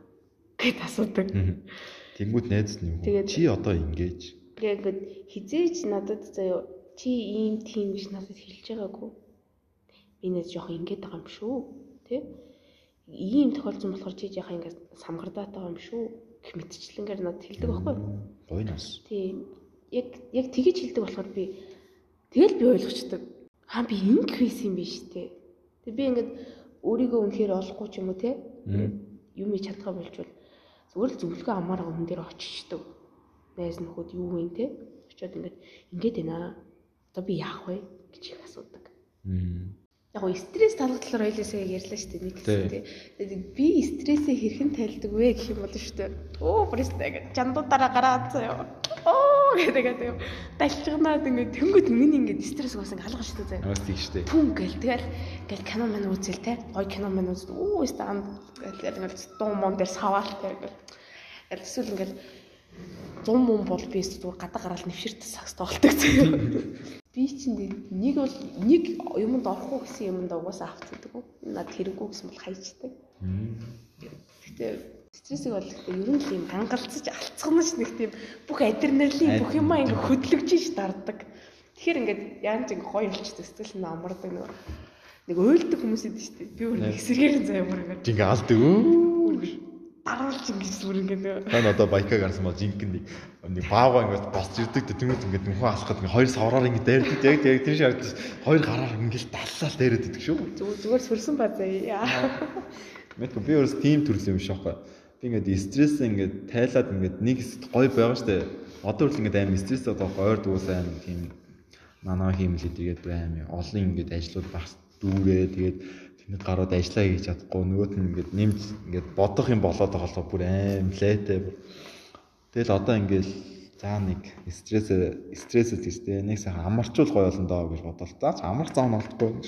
[SPEAKER 2] гэд асуудаг.
[SPEAKER 1] Тэнгүүд найз нь юу? Чи одоо ингэж.
[SPEAKER 2] Би ингээд хизээч надад заяа чи ийм тийм гэж надад хэлж байгаагүй. Би нэ жоох ингээд байгаа юм шүү. Тэ? Ийм тохиолдсон болохоор чи яхаа ингээд самгардаад байгаа юм шүү. гэх мэтчлэнгээр надад хэлдэг байхгүй
[SPEAKER 1] нас.
[SPEAKER 2] Тийм. Яг яг тэгэж хэлдэг болохоор би тэгэл би ойлгочдөг хаа би ингэ хийсэн юм биш үү? Тэг би ингээд өөрийгөө үнэхээр олохгүй ч юм уу те. Юм и чадхаа болчвол зүгээр л зөвлөгөө амаараа өмнө дээр очичдаг. Найз нөхөд юу вэ те? Очоод ингээд ингээд байна. Одоо би яах вэ гэж их асуудаг. яг гоо стресс талх талаар ойлосоо ярьлаа шүү дээ нэг гэсэн тий. Тэгээд би стрессээ хэрхэн тайлдаг вэ гэх юм бол шүү дээ. Оо бүрээстэй гэж жандуудаараа гараад заяа. Оо гэдэг юм. Далчгнаад ингээд тэнгууд миний ингээд стресс гоос ингээд алгаж шүү дээ.
[SPEAKER 1] Наас тийш шүү дээ.
[SPEAKER 2] Түн гэл тэгэл гэл кино мань үзэл те. Гой кино мань үз. Оо өстө анд гэл ингээд дуу мон дээр саваал те. Эсвэл ингээд 100 мөн бол би зүгээр гадаа гараад нэвширт сакс тоглолдог заяа би чинь нэг бол нэг юмд орохгүй гэсэн юмд угаасаа авцдаг. Над хэрэггүй гэсэн бол хайчдаг. Гэтэ стрессийг бол ер нь л юм гангалцаж алцганаж нэг тийм бүх адреналин бүх юмаа ингээ хөдлөгж ш дарддаг. Тэгэхээр ингээд яан ч ингээ гоё болчихсон сэтгэл нь амардаг нэг нэг уйлдаг хүмүүс идэв шүү дээ. Би өөр нэг эсрэгээр заяа бүр ингээ.
[SPEAKER 1] Ингээ алдаг өө
[SPEAKER 2] даруулж ингэж бүр ингэ
[SPEAKER 1] тань одоо байкаа гарсан бол жинхэнэ нэг нэг баага ингэж босч ирдэг тэнгууд ингэ нүхөө алхахад ингэ хоёр савраар ингэ дайрдаг. Яг яг тийм шиг харагдаж хоёр гараар ингэ даллал дайраад идэг шүү
[SPEAKER 2] зүгээр сүрсэн ба заяа.
[SPEAKER 1] Мэдгүй би өөрөөс тийм төрөл юм шохгүй би ингэ стресс ингэ тайлаад ингэ нэг гой байгаа штэ одоо хүртэл ингэ аим стресс одоо ойр дуусаа аим тийм манаа хиймэл идэгээд бүр аим олон ингэ ажлууд багс дүүрээ тэгээд Тэнд гарууд ажиллаа хийж чадахгүй нөгөөт нь ингээд нэмж ингээд бодох юм болоод байгаа болохоор бүр аим лээтэй. Тэгэл одоо ингээд за нэг стресс стресс тийстэй нэг сайхан амарчул гоё болно доо гэж бодлоо. За ч амарх зам болтгүй гэж.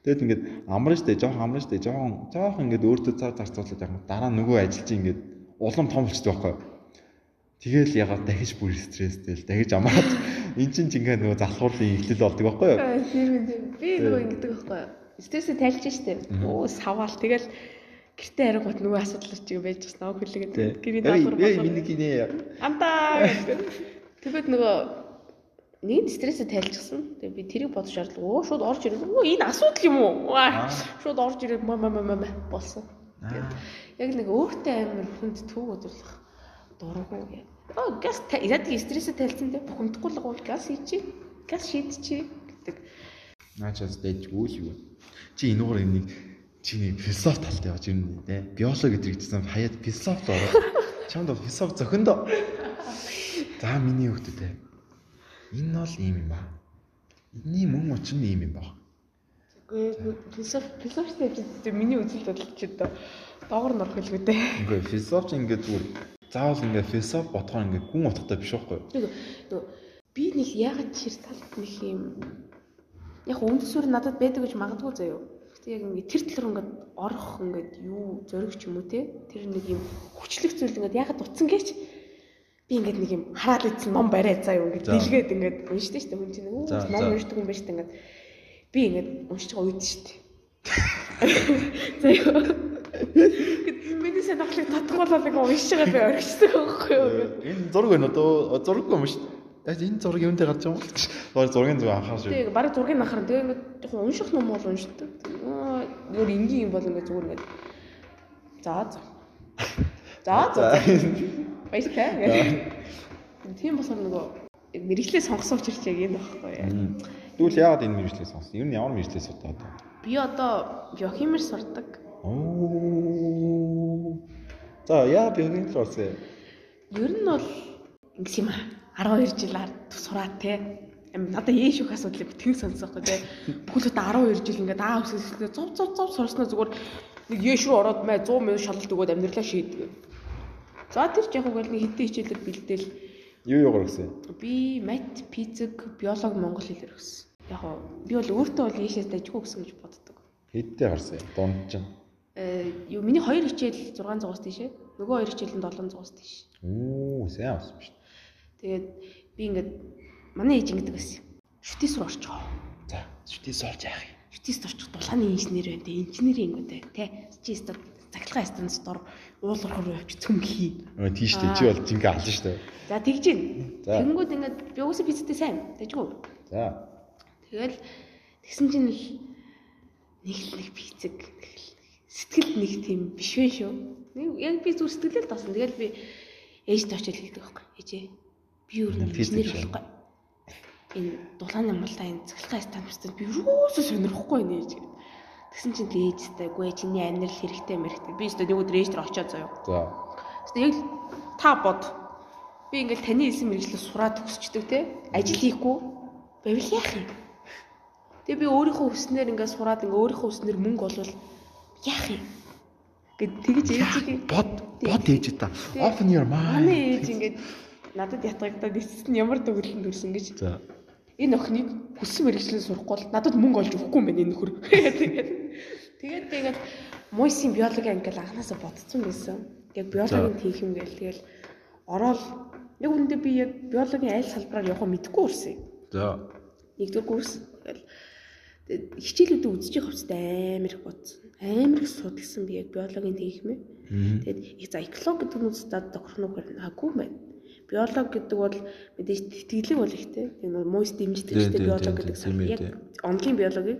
[SPEAKER 1] Тэгэд ингээд амарна штэ, жоохон амарна штэ, жоохон жоохон ингээд өөртөө цаар зарцуулаад яг дараа нөгөө ажил чинь ингээд улам том болчихдог байхгүй. Тэгэл ягаад дахиж бүр стресстэй л дахиж амаад эн чинь ингээ нөгөө залхуурлын ихлэл болдог байхгүй юу?
[SPEAKER 2] Тийм тийм. Би нөгөө ингэдэг байхгүй юу? стрессээ тайлж штэ. Оо саваал тэгэл гэртээ харангуут нөгөө асуудал чиг байж бас нөгөө хүлээгээд гэрийн даалгавар
[SPEAKER 1] болоо. Миний гинэ.
[SPEAKER 2] Амтаа. Тэгэхэд нөгөө нэг стрессээ тайлжсан. Тэгээ би тэрийг бодож. Оо шууд орж ирээ. Оо энэ асуудал юм уу? Шууд орж ирээ ма ма ма болсон. Яг нэг өөртөө амар хүнд түүг өдөрлөх дурггүй гэ. Оо газ яадаг стрессээ тайлцсан те бухимдахгүй л гоо газ хийчи. Газ шийдчихи гэдэг.
[SPEAKER 1] Наачаас дэжгүй л юу. Чи энэгээр нэг философи талд явж ирнэ те. Биологи гэдэг чинь хаяад философи л ороо. Чамд философи зөхөндөө. За миний хөвгдөд те. Энэ бол ийм юм ба. Энийн мөн учир нь ийм юм ба.
[SPEAKER 2] Үгүй философи философи миний үзэл бодол ч одоо доогор норох хэлгүй дээ.
[SPEAKER 1] Үгүй философи ингээд зүгээр заавал ингээд философи бодохоор ингээд гүн утгатай биш байхгүй юу?
[SPEAKER 2] Би нэг ягаад тэр талд нэг юм яг үндсүр надад байдаг гэж магадгүй заяо. Гэтэ яг ингээд тэр талаар ингээд орох ингээд юу зөриг ч юм уу те. Тэр нэг юм хүчлэх зүйл ингээд ягаад утсан гэж би ингээд нэг юм хараад идсэн ном барай заяо ингээд дэлгээд ингээд уншдаг шүү дээ хүн чинь нэг ном уншдаг юм байна шүү дээ ингээд би ингээд уншиж байгаа үед шүү дээ. Заяо. Миний санахлыг татгуулаад ингээ уншиж байгаа би орхисон байхгүй юу?
[SPEAKER 1] Энэ зураг байна одоо зураггүй юм шүү дээ. Энэ зураг юундэ гарч байгаа юм бэ? Баар зургийн зүг анхаарч
[SPEAKER 2] байна. Тэгээ бараг зургийг анхаарна. Тэгээ ингээд унших ном бол уншдаг. Зүгээр энгийн юм бол ингээд зүгээр ингээд за за. За за. Баяртай. Тийм болохоор нөгөө мэрэгчлээ сонгосон учраас яг энэ багхгүй
[SPEAKER 1] яа. Тэгвэл яагаад энэ мэрэгчлээ сонгосон? Ер нь ямар мэрэгчлээ судаад байна?
[SPEAKER 2] Би одоо биохимиэр сурдаг.
[SPEAKER 1] Оо. За яа биохимиэр сурсан?
[SPEAKER 2] Ер нь бол ингэс юм аа 12 жил сураад те надаа ээш их асуудлыг тэн сонсохгүй те бүхэл одоо 12 жил ингээд аа өсөсөлөө зов зов зов сурснаа зүгээр нэг ээш рүү ороод мэ 100 мянга шалалт өгөөд амьдралаа шийдгээ. За тэр ч яг үгүй нэг хэдэн хичээлээр бэлдээл
[SPEAKER 1] юу юугаар өгсөн?
[SPEAKER 2] Би мат, физик, биологи, монгол хэлээр өгсөн. Яг би бол өөртөө бол ээшээс дажгүй өгсөн гэж боддог.
[SPEAKER 1] Хэдтэй гарсан дунд чинь?
[SPEAKER 2] Э юу миний хоёр хичээл 600-аас тийшээ. Нөгөө хоёр хичээл нь 700-аас тийш.
[SPEAKER 1] Оо, сайн авсан шүү
[SPEAKER 2] Тэгээд би ингээд манай ээж ингэдэг байсан. Шүтээс рүү орчоо.
[SPEAKER 1] За, шүтээс орж яах юм?
[SPEAKER 2] Шүтээс орчих дулааны инженер те. Инженерийн ингэдэг те. Чи өстө цагтлагын станц дор уулуурах руу явчих цөм хий.
[SPEAKER 1] Өө тийш дээ. Чи бол жингээ алсан шүү дээ.
[SPEAKER 2] За тэгж гин. Тэнгүүд ингээд би уусаа пиццтэй сайн. Тэжгүй.
[SPEAKER 1] За.
[SPEAKER 2] Тэгэл тэгсэн чинь нэг л нэг пиццэг сэтгэл нэг тийм биш вэ шүү. Яг би зүр сэтгэлээ л тоосон. Тэгэл би ээжтэй очиж хэлдэг байхгүй. Ээжээ би юу нэг инженер болохгүй. Энэ дулааны мулаа энэ цэглэхай стандарт би юусоо сонирхгүй нэ гэж. Тэгсэн чинь ээжтэй үгүй чиний амьдрал хэрэгтэй мэрэгтэй. Би өөртөө нэг өдөр ээж төр очиод заяа.
[SPEAKER 1] За.
[SPEAKER 2] Тэгсэн яг та бод. Би ингээл таны хэлсэн мэрэгчлээ сураад төгсчдөг те. Ажил хийхгүй. Байвал яах юм? Тэгээ би өөрийнхөө хүснээр ингээд сураад ингээд өөрийнхөө хүснээр мөнгө олвол яах юм? Гэт тэгж ээжийг
[SPEAKER 1] бод бод ээж та. Open your mind.
[SPEAKER 2] Манай ээж ингээд надад ятгагдаад эцэст нь ямар төгөлөнд төрсөн гэж.
[SPEAKER 1] За.
[SPEAKER 2] Энэ охиныг хүссэн мэрэгчлэн сурахгүй бол надад мөнгө олж өгөхгүй юм байна энэ нөхөр. Тэгээд тэгээд тэгээд мойсын биологи англи анханасаа бодсон байсан. Яг биологийн тийх юм гээл тэгэл ороод яг үндэ би яг биологийн аль салбараар явах мэдэхгүй урсан.
[SPEAKER 1] За.
[SPEAKER 2] Нэгдүгээр курс тэгэл хичээлүүдээ явах хэвчээ амар их бодсон. Амар их судалсан би яг биологийн тийх юм. Тэгээд их за экологи гэдэг нь удаа тохирно уу хаагүй байна биологи гэдэг бол мэдээж тэтгэлэг бол ихтэй. Нэг мойс дэмждэг ихтэй биологи гэдэг сайн яг онлын биологи.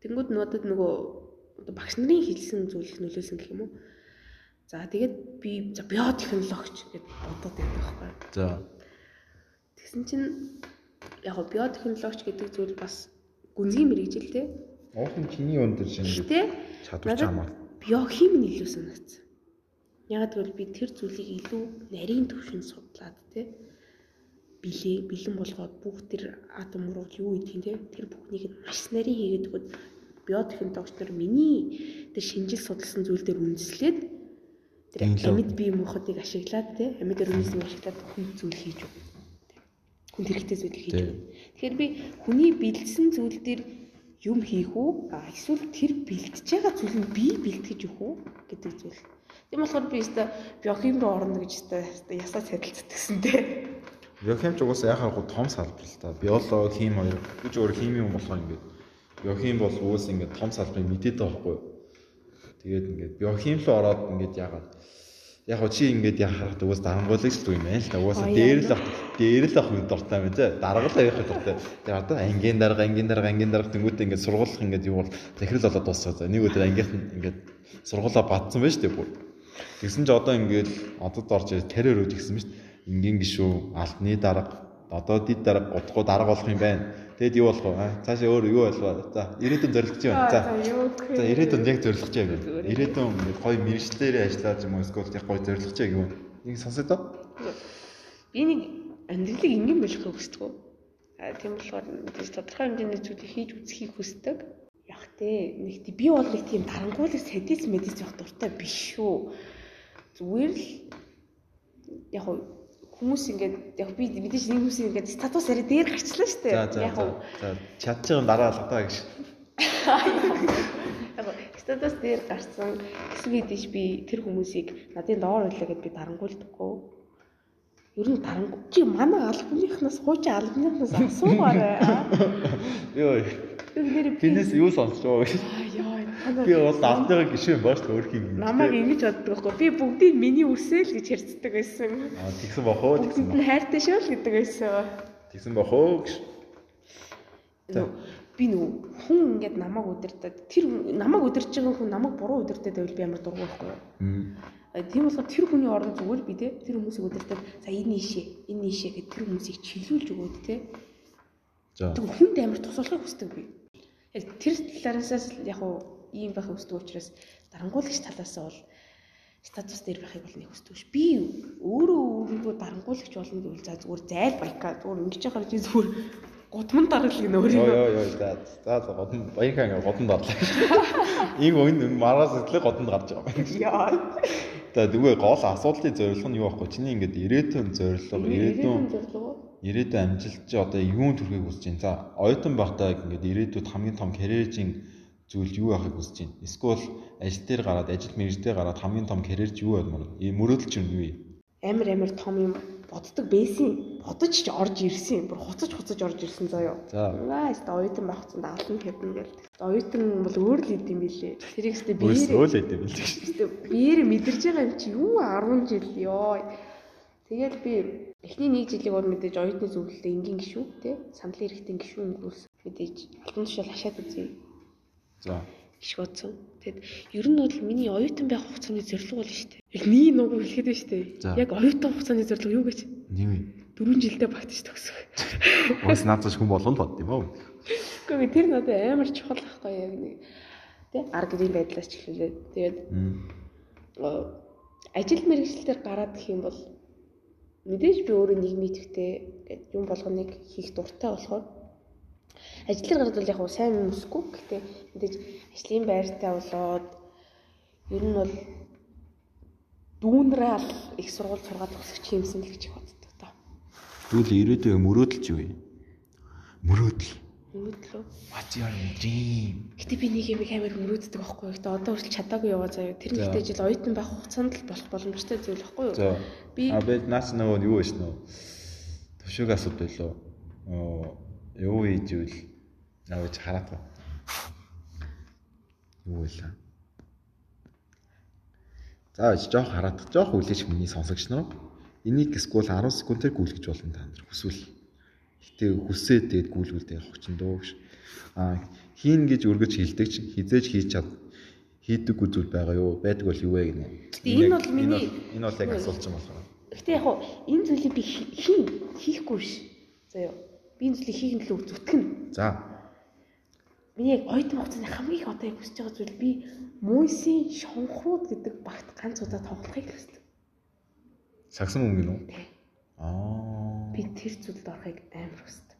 [SPEAKER 2] Тэнгүүд надад нөгөө багш нарын хэлсэн зүйл нөлөөсөн гэх юм уу. За тэгээд би за биотехнологич гэж бодоод байдаг байхгүй.
[SPEAKER 1] За.
[SPEAKER 2] Тэгсэн чинь яг го биотехнологич гэдэг зүйл бас гүнзгий мэрэгжил те.
[SPEAKER 1] Уухан чиний өндөр шинэ чадвар чамаа.
[SPEAKER 2] Биохим нь илүү санагдсан. Яг тэгвэл би тэр зүйлийг илүү нарийн төвшөнд судлаад те билээ бэлэн болгоод бүх тэр атом руу юу гэдгийг те тэр бүхнийг маш нарийн хийгээд өгöd биотехнологич нар миний тэр шинжил судалсан зүйл дээр үндэслээд тэр амьд бие махбодыг ашиглаад те амьд организмыг ашиглаад хүн зүйл хийж өг. Хүн хэрэгтэй зүйлийг хийж өг. Тэгэхээр би хүний бэлдсэн зүйл дээр юм хийх үү? Эсвэл тэр бэлтэж байгаа зүйлийг би бэлтгэж өгөх үү гэдэг зүйл Тийм болохоор би өстө биохим руу орно гэж өстө ясаа цадалцдаг гэсэн дээ.
[SPEAKER 1] Биохим ч угаасаа яхаагүй том салбар л та. Биологи, хим хоёр. Ч өөр химийн хүн болохоор ингээд биохим бол уус ингээд том салбарыг мэдээд байгаа байхгүй юу? Тэгээд ингээд биохим руу ороод ингээд яагаад яг чи ингээд яхаад уус дарангуулж л юм байна л та. Уусаа дээр л ах дээр л ах юм дуртай байна тий. Даргалаа явах дуртай. Тэгээд одоо ангийн дарга ангийн дарга ангийн дарга тэнгуүтээ ингээд сургуулах ингээд юу бол захирал болоод дуусгаа. Нэг өдөр ангийнх нь ингээд сургуулаа бадсан байж тээ бүр. Тэгсэн чи одоо ингээд одод орж тарээр өөд гисэн мэт энгийн гişүү алтны дарга одоо дид дарга утгуу дарга болох юм байна. Тэгэд юу болох вэ? Цаашаа өөр юу болов? За ирээдүйн зорилгоч юм. За. За ирээдүйн яг зорилгоч юм. Ирээдүйн гоё мэрэгчлэрээ ажиллаад юм уу эсвэл яг гоё зорилгоч юм. Нэг сонсоо доо.
[SPEAKER 2] Би нэг амьдралыг энгийн болгохыг хүсдэг. А тийм болохоор мэдээж тодорхой хэмжээний зүйлийг хийж үзхийг хүсдэг. Яг тэ нэг би бол нэг тийм дарангуулах садиз мэдээж явах дуртай биш шүү зүгээр л яг хүмүүс ингээд яг би мэдээж нэг хүмүүс ингээд статус арай дээр гарчлаа шүү дээ.
[SPEAKER 1] Яг за чадчих юм дараа алгадаа гэж.
[SPEAKER 2] Яг статус дээр гарсан гэсэн мэдээж би тэр хүмүүсийг надын доор байлаа гэд би дарангуулдаггүй. Ер нь дарангуй чи манай албаныхнаас хуучин албаныхнаас асуугаарай.
[SPEAKER 1] Йоо. Бинээс юу сонсч байгаа вэ? Би бол даалтайгаа гişүүн бооч өөрхийн
[SPEAKER 2] юм. Намайг ингэж боддог байхгүй. Би бүгдийг миний үсэл гэж хэрцдэг байсан.
[SPEAKER 1] Аа тэгсэн бох уу
[SPEAKER 2] тэгсэн. Нь хайртай шүү л гэдэг байсан.
[SPEAKER 1] Тэгсэн бох уу гэж.
[SPEAKER 2] Би нүү хүн ингэж намайг удирдаад тэр намайг удирж байгаа хүн намайг буруу удирдаад байвал би ямар дургу байхгүй. Тийм болохоор тэр хүний оронд зүгээр би те тэр хүмүүсийг удирдаад за энэ ийшээ энэ ийшээ гэд тэр хүмүүсийг чиглүүлж өгөөд те. За. Тэг хүнд амар тусалхыг хүсдэг би. Яг тэр талаараас яг уу ийм байх хүсдэг учраас дарангуулагч талаас нь бол статус дээр байхыг бол нэг хүсдэг ш. Би өөрөө өөрийгөө дарангуулагч болно гэвэл за зүгээр зайл баяка зүгээр ингэж яхаар чи зүгээр гудман даргалыг нөр
[SPEAKER 1] юм. Йоо йоо за за гудман баяка ингээ гудман дарлаа. Ийм үн мараас эдлэг гудманд гарч байгаа. Яа. За тэгвэл гол асуултын зорилго нь юу байхгүй чиний ингээд ирээдүйн зорилго ирээдүйн ирээдүйн амжилт чи одоо юун төрхийг хүсэж байна. За оюутан байхдаа ингээд ирээдүйд хамгийн том карьерийн зүйлд юу байхыг хүсэж байна? Эсвэл ажил дээр гараад ажил мэргэждээ гараад хамгийн том карьерч юу баймаар? Ийм мөрөөдөл чинь юу вэ?
[SPEAKER 2] Амар амар том юм боддог байсан. Бодож ч орж ирсэн. Бүр хуцаж хуцаж орж ирсэн заяо. За. Аа, өстө оюутан байх чинь даалан хэвнэ гэл. Оюутан бол өөр л идэм билээ. Тэрийг өстө биеэр
[SPEAKER 1] өөр л идэм билээ.
[SPEAKER 2] Биеэр мэдэрж байгаа юм чи юу 10 жил ёо. Тэгээд би эхний нэг жилиг бол мэдээж оюутны зөвлөлтөд энгийн гişүү те сандлын эрхтэн гişүү өнгөрүүлсэн. Мэдээж алтан тушаал хашаад үзье
[SPEAKER 1] За.
[SPEAKER 2] Иш бодсон. Тэгэд ер нь бол миний оюутан байх хугацааны зорилго бол шүү дээ. Яг нэг нуг хэлэхэд байна шүү дээ. Яг оюутан хугацааны зорилго юу гэж?
[SPEAKER 1] Нэг үү.
[SPEAKER 2] Дөрвөн жилдээ багтаж төгсөх.
[SPEAKER 1] Уус наацш хүн болгоно л бод юм уу?
[SPEAKER 2] Гэхдээ тэр надад амар чухал байхгүй яг нэг тий арга гэрийн байдлаас ч эхлүүлээд тэгээд ажил мэргэжилтээр гараад гэх юм бол мэдээж би өөрөө нийгмийн төвтэй юм болгоныг хийх дуртай болохоор Ажлаар гараад бол яг хуу сайн хүмүүсгүй. Гэтэ мэдээж ажлын байртай болоод ер нь бол дүүнрээ л их сургууль сургаад өсөх юмсан л гэж боддог та.
[SPEAKER 1] Дүүл ирээдүйн мөрөөдөл чи юу вэ? Мөрөөдөл.
[SPEAKER 2] Мөрөөдлөө.
[SPEAKER 1] What's your dream?
[SPEAKER 2] Гэтэ би нэг юм амар мөрөөддөг байхгүй. Гэтэ одоо хүртэл чадаагүй яваа заяа. Тэр нэгтэй жил оюутан байх хугацаанд л болох боломжтой зүйл байхгүй юу? Би
[SPEAKER 1] А би наас нөгөө юу вэ нөө? Төвшөөг асууд байлоо. Юу хийж ивэл навж хараад ба. Юу вэ? За жоох хараад жоох үлээж миний сонсогч нар. Энийг скул 10 секундээр гүйлгэж болно та нар хүсвэл. Гэтэ хүсээ тэгээд гүйлгүүлдэг чинь дөө гэж. А хийн гэж өргөж хилдэг чинь хизээж хийж чад хийдэг үзүүл байгаа юу? Байдаг бол юу вэ гинэ.
[SPEAKER 2] Гэтэ энэ бол миний
[SPEAKER 1] энэ бол яг асуулт юм байна.
[SPEAKER 2] Гэтэ яг энэ зүйлийг би хийн хийхгүй биш. Заяа. Би энэ зүйлийг хийх төлөө зүтгэн.
[SPEAKER 1] За.
[SPEAKER 2] Миний яг оюутан хугацааны хамгийн их одоо яг хүсэж байгаа зүйл би Мойсийн шонхрууд гэдэг багт ганц удаа тоглохыг хүсдэг.
[SPEAKER 1] Сагсан мөнгө?
[SPEAKER 2] Тий.
[SPEAKER 1] Аа.
[SPEAKER 2] Би тэр зүйлд орохыг амар хүсдэг.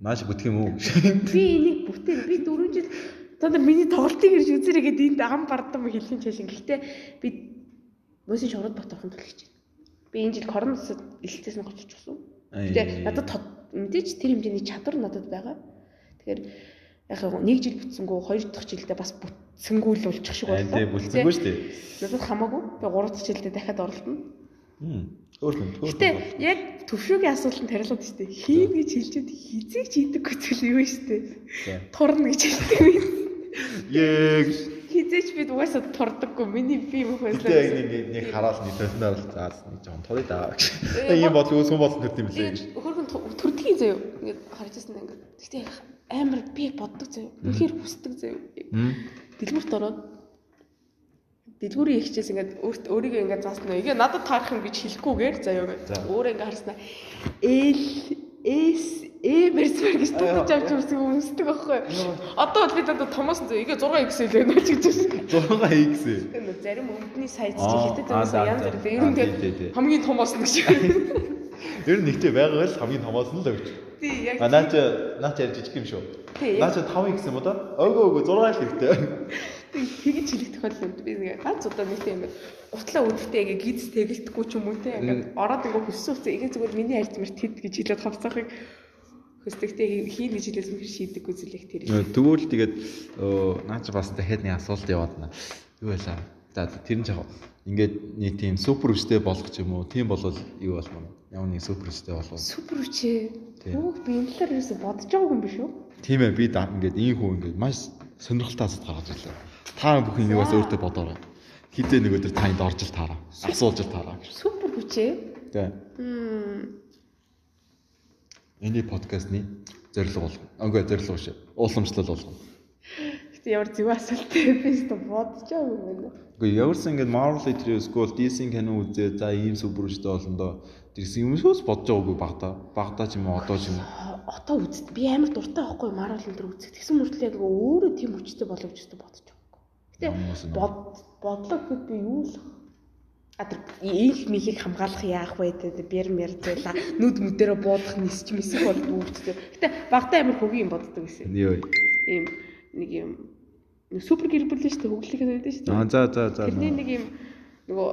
[SPEAKER 1] Маш бүтэх юм уу?
[SPEAKER 2] Би энийг бүтээн би 4 жил та нар миний тоглолтыг ирж үзэрэй гэдэг энд ам бардам хэлхийн чашин. Гэхдээ би Мойсийн шонхрууд багт орохын хийж байна. Би энэ жил коронавирусад илтээс нь гоцч гисэн. Тэгээ надад мэдээж тэр хэмжээний чадвар надад байгаа. Тэгэхээр яг нэг жил бүтсэнгүү хоёр дахь жилдээ бас бүтсэнгүү л болчих шиг
[SPEAKER 1] байна. Тий, бүтсэнгүү шүү дээ.
[SPEAKER 2] Надад хамаагүй. Би гурав дахь жилдээ дахиад оролдоно.
[SPEAKER 1] Хм. Хөөрхөн.
[SPEAKER 2] Гэтэ яг төвшөөгийн асуултанд хариулаад шүү дээ. Хийн гэж хэлчихэд хизээ ч хийдэггүй зүйл юу шүү дээ. Турна гэж хэлдэг юм.
[SPEAKER 1] Яг
[SPEAKER 2] Хизээч бид угаасаа турдаггүй. Миний би мөх
[SPEAKER 1] Гэтэ
[SPEAKER 2] байслаа.
[SPEAKER 1] яг нэг нэг хараал нэг толноор л заас нэг жоон турыг даа. Ийм бол үүсгэн болсон төрт юм лээ.
[SPEAKER 2] Тэгээд хөргөн төрдгийн заяа. Ингээд харж ирсэн ингээд. Гэтэ амар би боддог заяа. Үнэхээр хүсдэг заяа. Дэлгүүрт ороод дэлгүүрийн ихчээс ингээд өөрт өөрийгөө ингээд заасна. Игээ надад таарах юм гэж хэлэхгүйгээр заяа. Өөрөө ингээд харснаа Л С Э мэрсмэр гэж дуудаж авч үрсэг өмсдөг байхгүй. Одоо бол бид одоо томоос зөө игээ 6x хэлээ нөөч гэж байна.
[SPEAKER 1] 6x.
[SPEAKER 2] Энэ зарим өнгөний сайз чи хятад
[SPEAKER 1] за,
[SPEAKER 2] янз бүр. Ер нь тэгээд хамгийн томоос нь гэж.
[SPEAKER 1] Ер нь нэгтэй байгаа л хамгийн томоос нь л өгч.
[SPEAKER 2] Тий яг
[SPEAKER 1] А наач наач яар жижиг юм шүү.
[SPEAKER 2] Тий,
[SPEAKER 1] Наач 5x юм уу да? Өөгөө өөгөө 6 хэрэгтэй.
[SPEAKER 2] тэгж хэлэх тохиолдолд би ингээ ганц удаа нэгтэй ингээ утлаа үдтэй ингээ гиз тэгэлдэхгүй ч юм уу те ингээ ороод ингээ хүссэн үсээ ингээ зүгээр миний мэрт хэд гэж хэлээд хавцаахыг хөстөгтэй хийн гэж хэлээд зүгээр шийдэггүй зүйлэх тэр.
[SPEAKER 1] Тэгвэл тэгээд наач бас дахиад нэг асуулт яваад наа. Юу байлаа? За тэр нь яг ингээд нэг тийм супер үстэй болох ч юм уу. Тийм болвол юу болмоо. Ямар нэг супер үстэй болвол.
[SPEAKER 2] Супер үчээ.
[SPEAKER 1] Тий.
[SPEAKER 2] Хөөх би энэ талаар юусо бодож байгаагүй юм биш үү?
[SPEAKER 1] Тийм ээ би ингээд ийм хүн ингээд маш сонирхолтой асуулт гаргаж ирлээ. Та бүхэн нэг бас өөртөө бодоорой. Хизээ нэг өдөр танд орж ил таараа. Асууж ил таараа.
[SPEAKER 2] Супер хүчээ.
[SPEAKER 1] Тэ.
[SPEAKER 2] Хм.
[SPEAKER 1] Эний подкастны зорилго болгоно. Үгүй зорилго биш. Ууламжлал болгоно.
[SPEAKER 2] Гэтэ ямар зөв би өөртөө бодож байгаагүй юм байна.
[SPEAKER 1] Үгүй яварсан ингээд Marvel Literature School DC кино үзээ за ийм супер үстэй болно доо. Тэрсэн юмшөөс бодож байгаагүй багтаа. Багтаа ч юм уу одоо ч юм уу.
[SPEAKER 2] Одоо үзт би амар дуртай байхгүй Marvel энэ төр үзэх. Тэгсэн мөртлөө яг өөрөө тийм хүчтэй боловч өстө бодож байгаагүй. Гэтэ бод бодлоо гэхэд би юу л А тэр их михийг хамгаалах яах вэ гэдэг бэр мэр зэла нүд мүдэрэ буудах нисч мисэх бол дүүрчтэй. Гэтэ багтаа амар хөгийн юм боддог гэсэн.
[SPEAKER 1] Вэ?
[SPEAKER 2] Ийм нэг юм супер гэр бүл шүү дээ хөглөх гэдэг шүү дээ.
[SPEAKER 1] Аа за за за.
[SPEAKER 2] Тэрний нэг юм нөгөө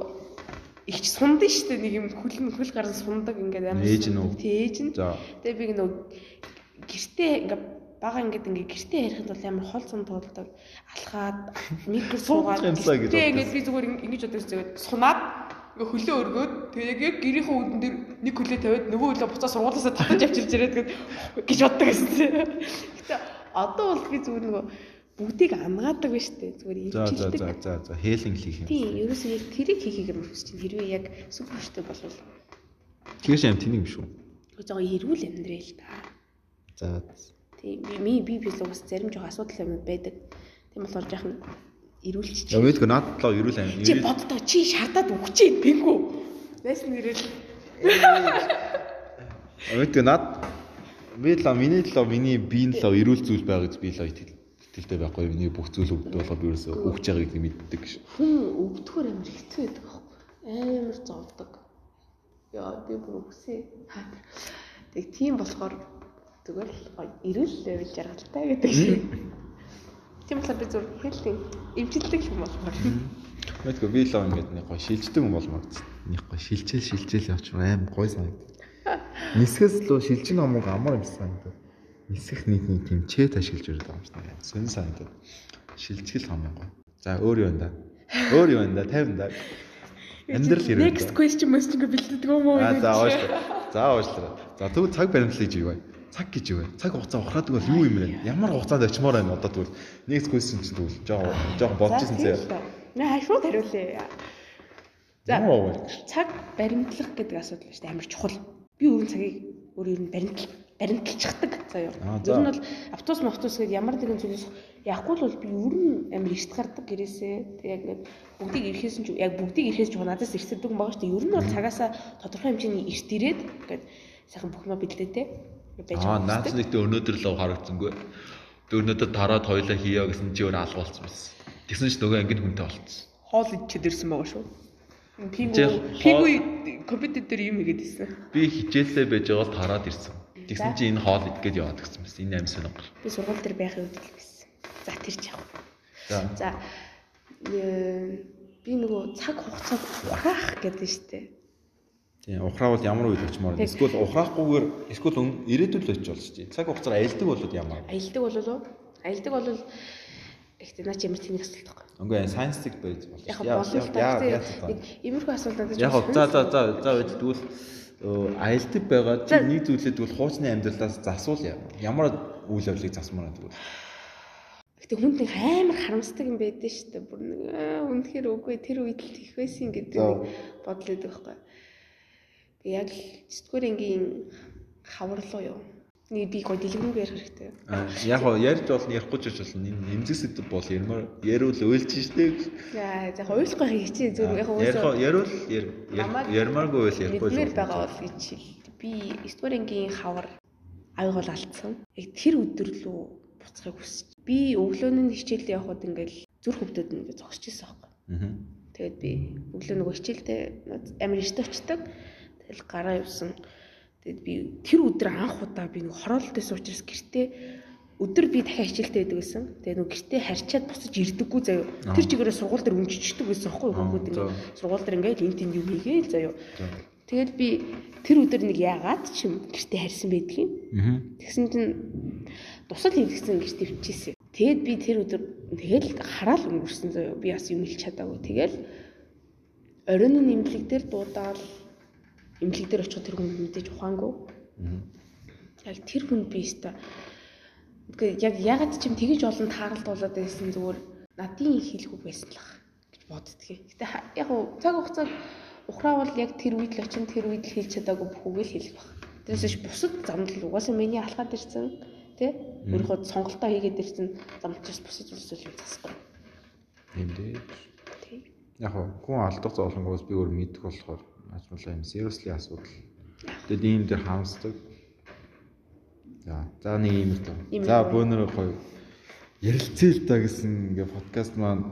[SPEAKER 2] их сундаг шүү дээ нэг юм хөл хөл гарan сундаг ингээд амар
[SPEAKER 1] Ээж нь үү?
[SPEAKER 2] Тий, ээж нь.
[SPEAKER 1] За.
[SPEAKER 2] Тэгээ би нөгөө гэртээ ингээд бага ингээд ингээд гэртээ ярихад бол амар хол цум тоолдог алхаад микро суугаад
[SPEAKER 1] боддог.
[SPEAKER 2] ингээд би зүгээр ин- ингэж бодож зөөд сунаад ингээ хөлөө өргөөд тэгээ яг гэрийнхээ үүдэн дээр нэг хөлөө тавиад нөгөө хөлөө буцаа сургуулиасаа татаж авчирч ирээд гэж боддог гэсэн. Гэтэ одоо бол би зүгээр нөгөө бүгдийг ангаадаг биш үү зүгээр
[SPEAKER 1] За за за за за хээлинг хийх юм.
[SPEAKER 2] Тийм, ерөөсөө яг тэрийг хийхийг юм хүсэж чинь хэрвээ яг супер хөштэй болвол
[SPEAKER 1] Тэгэж юм тэнийг биш үү?
[SPEAKER 2] жоо эрүүл амьдрал та.
[SPEAKER 1] За.
[SPEAKER 2] Тийм, би би би л бас зарим жоо асуудал юмуд байдаг. Тийм болохоор жоохон эрүүлчих.
[SPEAKER 1] Я мэдгүй наад талаа ерүүл аим.
[SPEAKER 2] Чи боддоо чи шаардаад өгчээ бэнгүү. Найс нэрэл
[SPEAKER 1] Мэдгүй наад би л миний талаа миний биеийн талаа ерүүл зүйл байгаа гэж би л итгэл итгэлтэй байхгүй. Миний бүх зүйл өвдөө болохоор би ерөөсөө өгч байгааг гэдэг мэддэг ш.
[SPEAKER 2] хүн өвдөхөр амар хэцүү байдаг аахгүй. Амар зовдөг. Яа, би бүр үсээ. Тэг тийм болохоор Зүгээр л эрүүл байвал жаргалтай гэдэг шиг. Тийм болохоор би зүгээр хэлтийн эвжилдэг юм болохоор.
[SPEAKER 1] Мэдгүй би л ингээд нэг гоё шилждэг юм болмоор нэг гоё шилжээл шилжээл явчих аим гоё санагдав. Нисгэс лөө шилжин номог амар юм санагдав. Нисэх нийтний тэмчээд ашиглаж байгаа юм шиг сонь санагдав. Шилжгэл хамгийн гоё. За өөр юу вэ? Өөр юу вэ? 50 да. Амьдрал хэрэг.
[SPEAKER 2] Next question мөс ингэ бэлддэг юм уу?
[SPEAKER 1] За уушлаа. За уушлаа. За тэгвэл цаг баримтлал гэж юу вэ? Цаг гэж юу вэ? Цаг хугацаа ухраадаг бол юу юм бэ? Ямар хугацаанд очимоор байна одоо тэгвэл next question чинь тэгвэл жоо жоо бодож ирсэн зэ.
[SPEAKER 2] Наа шууд хариулъя. За цаг баримтлах гэдэг асуудал шүү дээ амар чухал. Би өрн цагийг өөр ер нь баримтл баримталчихдаг заяа.
[SPEAKER 1] Аа, за.
[SPEAKER 2] Ер нь бол автобус автобус гэдэг ямар нэгэн зүйлс явахгүй л бол би ер нь амар ихт гардаг гэрээсээ. Тэг яг нэг бүгдийг ирэхээс нь ч яг бүгдийг ирэхээс ч надаас ихсэрдэг юм байгаа шүү дээ. Ер нь бол цагаасаа тодорхой хэмжээний эрт ирээд ингээд сайхан бүхмөө бэлдээтэй байж
[SPEAKER 1] Аа
[SPEAKER 2] байгаа
[SPEAKER 1] наац
[SPEAKER 2] юм.
[SPEAKER 1] нэгт өнөөдөр л харагдсангүй. Өнөөдөр тараад хоёлаа хийё гэсэн чи өөр алга болсон байсан. Тэгсэн чи нөгөө ангин хүнтэй болцсон.
[SPEAKER 2] Хоол идчихэд ирсэн байгаа шүү. Пигу
[SPEAKER 1] Тэг,
[SPEAKER 2] пигу компьютер дээр юм игээд ирсэн.
[SPEAKER 1] Би хичээлдээ байж байгаа л тараад ирсэн. Тэгсэн чи энэ хоол идгээд яваад гисэн байсан. Энэ аим сонирхол.
[SPEAKER 2] Би сургууль дээр байхын үед л байсан. За тэр ч яг.
[SPEAKER 1] За.
[SPEAKER 2] Би нөгөө цаг хугацааг ухраах гэдэг нь штэ.
[SPEAKER 1] Тийм ухраавал ямар үед очимоор
[SPEAKER 2] Тэг.
[SPEAKER 1] эсвэл ухраахгүйгээр эсвэл ирээдүйд л очиж болж тий. Цаг хугацаар аялдаг болоод ямар.
[SPEAKER 2] Аялдаг болов уу? Аялдаг болов ихтэй наач ямар тэнийг асуулт байхгүй.
[SPEAKER 1] Үгүй ээ сайенсдаг байж болж.
[SPEAKER 2] Яг болов л та. Нэг иймэрхүү асуулт надад
[SPEAKER 1] Яг за за за за өө, аялдаг байгаа чи нэг зүйлээ тэгвэл хуучны амьдралаас засвал ямар ямар үйл явдлыг засмаар тэгвэл.
[SPEAKER 2] Гэтэ хүнд нэг амар харамсдаг юм байдэн штэ. Бүр нэг үнэхээр үгүй тэр үед л их байсан гэдэг нэг бодлоод байхгүй. Би яг л 9-р ангийн хаварлуу юу. Нэг би гоо дэлгэрэнгүй ярих хэрэгтэй.
[SPEAKER 1] Аа, Яг хоо ярьж болно ярихгүй ч болно. Энэ эмзэг сэдв бол ярмаар ярил уйлж штэ.
[SPEAKER 2] За за хоёулахгүй хийчих зүгээр яг уусаа
[SPEAKER 1] ярил ярмааргүй байл ярихгүй.
[SPEAKER 2] Мэдмээр байгаа бол гэж хэл. Би 9-р ангийн хавар бол алдсан. Яг тэр өдөр лөө буцахыг хүсэж. Би өглөөний хичээлдээ явхад ингээл зүр хөвдөд ингээд зогсож ирсэн аахгүй.
[SPEAKER 1] Аа.
[SPEAKER 2] Тэгээд би өглөө нөгөө хичээлдээ амар эртээ очдог. Тэгэл гараа явсан. Тэгэд би тэр өдөр анх удаа би нөгөө хороолтойс учраас гэртээ өдөр би дахиад хичээлтэй байдаг гэсэн. Тэгээд нөгөө гэртээ харьчаад босож ирдэггүй заяо. Тэр чигээрээ сургууль дээр үнжичдэг байсан аахгүй
[SPEAKER 1] за.
[SPEAKER 2] ингээд сургууль дээр ингээд энэ тэнд юу хийгээл заяо.
[SPEAKER 1] За.
[SPEAKER 2] Тэгэл би тэр өдөр нэг яагаад ч юм гэртээ харьсан байдгийн.
[SPEAKER 1] Аа.
[SPEAKER 2] Тэгсэн чинь тусал хийгдсэн гэртээ өвчээсэн. Тэгэд би тэр өдөр тэгэл хараал өнгөрсөн заяо. Би бас юм хэлж чадаагүй. Тэгэл оройн нь имлэг дээр дуудаал имлэг дээр очих тэр хүн мэдээж ухаангүй. Яг тэр хүн би өста Гэхдээ яг ягаад ч юм тэгэж олон тааралт болоод байсан зүгээр надын хэлэхгүй байсан л ах гэж боддгийг. Гэтэ яг уу цаг хугацааг ухраавал яг тэр үед л очин тэр үед л хэлж чадаагүй бүхүүгээ л хэлэх баг. Тэрээс ч бусад замд л угаасаа миний алхаад ирсэн тий өөрийнхөө сонголтоо хийгээд ирсэн замчаас бусад зүйлсэл засахгүй.
[SPEAKER 1] Тийм дээ.
[SPEAKER 2] Тий.
[SPEAKER 1] Яг хүн алдах зовлонгоос би өөр мэдэх болохоор ажмалаа юм seriously асуудал. Тэгээд ийм дээр хаамсдаг. За, за нэг юм л та. За, бөөнөр гоё ярилцээ л та гэсэн ингээ подкаст маань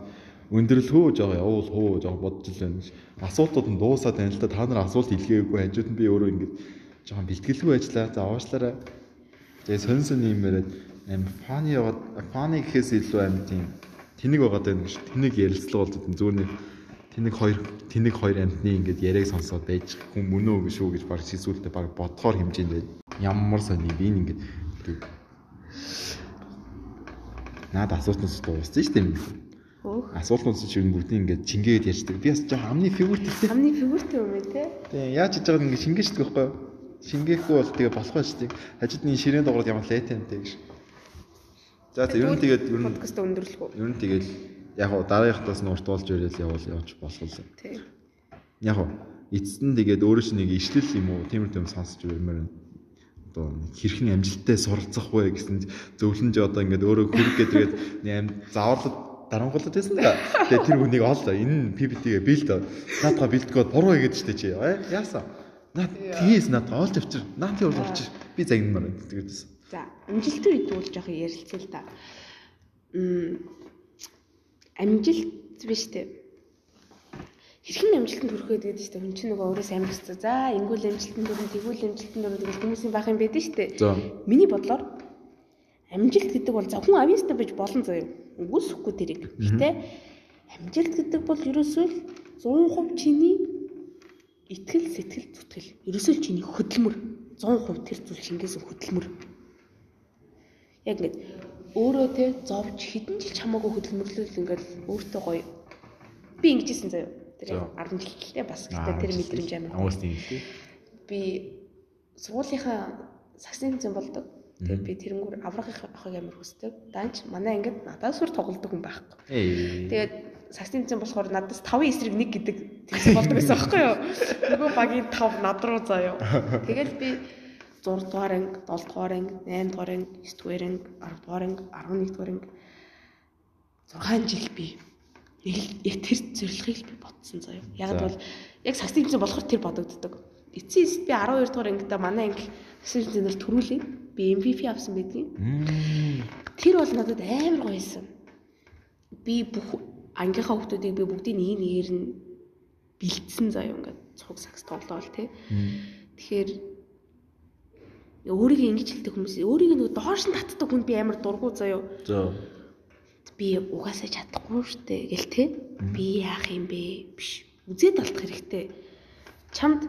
[SPEAKER 1] өндөрлөх хөө жоо явуул хөө жоо бодож л байна. Асуултууд нь дуусаад байна л да. Та нар асуулт илгээгүй хажууд нь би өөрөө ингээ жоохон бэлтгэлгүй ажиллаа. За, уушлаарай. Тэгээ сонь сонь юм яриад аим фаны яваад фаны гэхээс илүү аим тийм тэнэг байгаад байна гэж тэнэг ярилцлага болдог нэг тэнэг хоёр тэнэг хоёр амьтны ингээд яриаг сонсоод байж хүн мөн үү шүү гэж баг шисүүлдэ баг бодхоор хэмжээнд байна. Ямар сони би ингээд Наад асуултнаас дууссан шүү дээ.
[SPEAKER 2] Хөөх.
[SPEAKER 1] Асуултнаас чинь бүгдийг ингээд чингээд ярьдаг. Би бас жоо амны фигуртэй.
[SPEAKER 2] Хамны фигуртэй юм ээ те.
[SPEAKER 1] Тэгээ яаж хийж байгааг ингээд шингээждэг байхгүй юу? Шингээхгүй бол тэгээ болох байж тийг. Хажууд нь ширээн дуурал ямар лайтэнтэй гэж. За за ер нь тэгээд ер нь
[SPEAKER 2] подкаст өндөрлөх үү?
[SPEAKER 1] ер нь тэгээд яг гоо дараагийнхтаас нь уртуулж ирээл явуул явж болох л.
[SPEAKER 2] Тий.
[SPEAKER 1] Яг гоо эцэст нь тэгээд өөрөө ч нэг ишлэл юм уу тиймэр тийм сонсч ирмээр байна. Одоо хэрхэн амжилттай суралцах вэ гэсэн зөвлөмж одоо ингээд өөрөө нэг аим зааварлаад дарангуулад байсан да. Тэгээд тэр хүнийг оллоо. Энэ PPT-гээ бил дөө. Наадгаа бэлтгэод буруу хийгээд штэ чи. Аа, Яасан? Наад тгийс наадгаа олж авчир. Наад юу болчих. Би загнамаар байна. Тэгээд
[SPEAKER 2] За, амжилтын үед бол жоох ярилцъя л да. Мм амжилт биш үү? хэрхэн амжилтанд хүрэхэд гэдэг чинь хүн чинь нөгөө өөрөөс амжилт. За ингүүл амжилтанд хүрэн, тэгүүл амжилтанд хүрэн гэдэг хүмүүсийн байх юм байдаг шүү дээ. Миний бодлоор амжилт гэдэг бол за хүн авьяастай байж болно заяа. Үгүйсэхгүй тэрийг. Гэтэ амжилт гэдэг бол ерөөсөө л 100% чиний итгэл сэтгэл зүтгэл. Ерөөсөө чиний хөдөлмөр 100% тэр зүйл шингээсэн хөдөлмөр. Яг ингэ өөрөө те зовж хідэн жил чамаагүй хөдөлмөрлөл ингээл өөртөө гоё. Би ингэжсэн заяа. Тэр
[SPEAKER 1] За.
[SPEAKER 2] 10 жилтэй бас гэтээ тэр мэдрэмж амар.
[SPEAKER 1] Аваас тийм тий.
[SPEAKER 2] би сургуулийнхаа саксын зэн болдог. Тэгээд би тэрнгүүр аврагын ахыг амар хүсдэг. Данч манай ангид надаас сүр тоглодог хүн байхгүй.
[SPEAKER 1] Ээ.
[SPEAKER 2] Тэгээд саксын зэн болохоор надаас 5 эсрэг 1 гэдэг тэгсэн болдог байсан байхгүй юу? Нөгөө багийн 5 над руу заяа. Тэгээд би 6 дугаар анги, 7 дугаар анги, 8 дугаар анги, 9 дугаар анги, 10 дугаар анги, 11 дугаар анги 6 жил би нэг л яг тэр зорилгыг би бодсон заяа. Яг бол яг саксын зэн болохоор тэр бодогддог. Эцсээс би 12 дугаар ангидаа манай анги саксын зэнээр төрүүлээ. Би MVP авсан байдгийн. Тэр бол надад амар гоёсэн. Би бүх ангийнхаа хүмүүсийг би бүгдийг нэг нэгээр нь бэлдсэн заяа ингээд цуг сакс тоглоол тий. Тэгэхээр өөрийгөө ингэж хэлдэг хүмүүс өөрийгөө нэг доош нь татдаг хүн би амар дургу заяа.
[SPEAKER 1] За.
[SPEAKER 2] Би угаасаа чадахгүй штэ гэл тий. Би яах юм бэ? Биш. Үзээд алдах хэрэгтэй. Чамд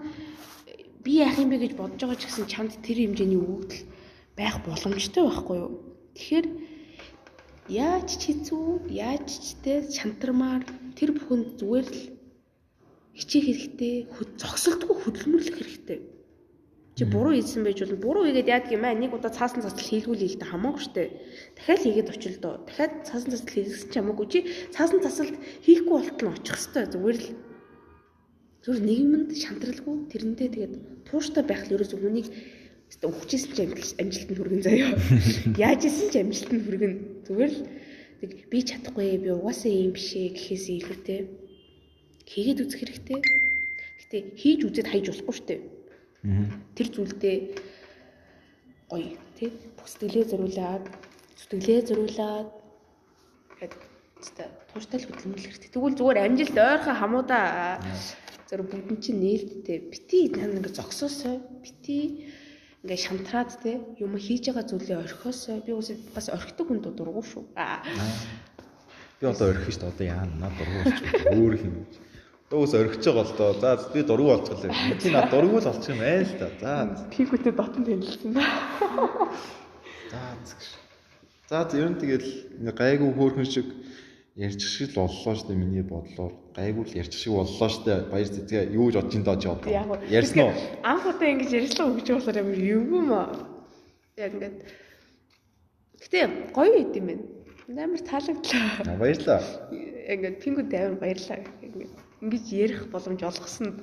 [SPEAKER 2] би яах юм бэ гэж бодож байгаа ч гэсэн чамд тэр хэмжээний өгөгдөл байх боломжтой байхгүй юу? Тэгэхээр яаж ч хэцүү, яаж ч те шантармаар тэр бүхэнд зүгээр л хичээх хэрэгтэй, зогсолтгүй хөдөлмөрлөх хэрэгтэй. Чи буруу хийсэн байж болно. Буруу хийгээд яадаг юм аа нэг удаа цаасан цацал хийлгүүл хэлдэ хамаагүй штэ. Дахиад хийгээд очил доо. Дахиад цаасан цацал хийлгэсэн ч хамаагүй. Чи цаасан цацалд хийхгүй болтол нь очих хэвээр зүгээр л зүгээр нийгэмд шантралгүй тэрнтэй тэгээд тууштай байх л ерөөсөө хүнийг өвчсөн ч амжилт амжилтанд хүргэн заяа. Яаж исэн ч амжилтанд хүргэн. Зүгээр л би чадахгүй би угаасаа юм бишээ гэхээс илүүтэй хийгээд үзэх хэрэгтэй. Гэтэ хийж үзээд хайж болохгүй штэ. Тэр зүйлдээ гоё тий? Бүсгэлээ зориулаад зүтгэлээ зориулаад гэдэг тест тууштай л хөдөлмөрлөх хэрэгтэй. Тэгвэл зүгээр амжилт ойрхон хамуудаа зөв бүгд чинь нээлттэй. Бити нан ингээ зогсоосой. Бити ингээ шантраад те юм хийж байгаа зүйлээ орхиосой. Би үсээ бас орхидог хүнд дургу шүү.
[SPEAKER 1] Би одоо орхих шүү дээ. Одоо яана? Над дургуулч өөр юм. Дөөс орхиж байгаа л доо. За би дургу болчихлоо. Чи над дургу л болчих юм аа л да. За.
[SPEAKER 2] Пигүүтэй дотн тэнэлсэн ба.
[SPEAKER 1] За. За ер нь тэгэл гайгүй хөөрхөн шиг ярьчих шиг л боллоо шүү дээ миний бодлоор. Гайгүй л ярьчих шиг боллоо шүү дээ. Баяр цэцгээ юу гэж бодож ин доо.
[SPEAKER 2] Яг уу.
[SPEAKER 1] Ярьсан уу?
[SPEAKER 2] Анх удаа ингэж ярьслаа өгч болохоор амар эвгүй маа. Яг ингээд Гэтэ гоё байд юм байна. Амар таалагдлаа.
[SPEAKER 1] Баярлаа.
[SPEAKER 2] Ингээд пингүүд амар баярлаа. Ингээд ингэж ярих боломж олгосонд.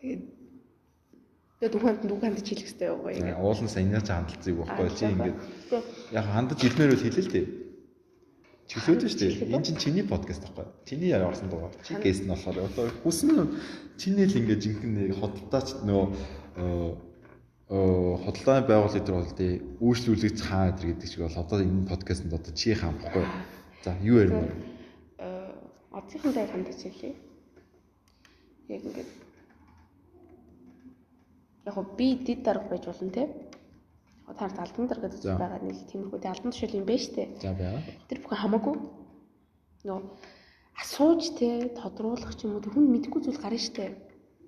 [SPEAKER 2] Тэгээд тэгээд ухаанд нүг хандж хэлэх хэрэгтэй байгаа
[SPEAKER 1] Э,
[SPEAKER 2] ингээд.
[SPEAKER 1] Уулын саньяач хандалцыг байхгүй чи
[SPEAKER 2] Гэтэ
[SPEAKER 1] яг хандаж идмээр бол хэлээ л дээ. Чөлөөдөө шүү дээ. Энэ чинь чиний подкаст байхгүй. Чиний яваарсан дугаар. Чи гест нь болохоор одоо хүснэ чиний л ингээд жинхэнэ хотолтооч нөө оо хотолтооны байгууллага дээр бол тий үйлчлүүлэгч хаа гэдэг шиг бол одоо энэ подкастэнд одоо чи хаан байхгүй. За юу ярина вэ?
[SPEAKER 2] Э одынхонтой хандаж хэлье. Яг ингээд яг би дид дарга байж болно те. Яг таарт алдан дарга гэж
[SPEAKER 1] За.
[SPEAKER 2] байгаа нэг тиймэрхүү те алдан тушаал юм байна штэ.
[SPEAKER 1] За байгаа.
[SPEAKER 2] Тэр бүхэн хамаагүй. Нөө асууж те тодруулах ч юм уу хүн мэдгүй зүйл гарна штэ.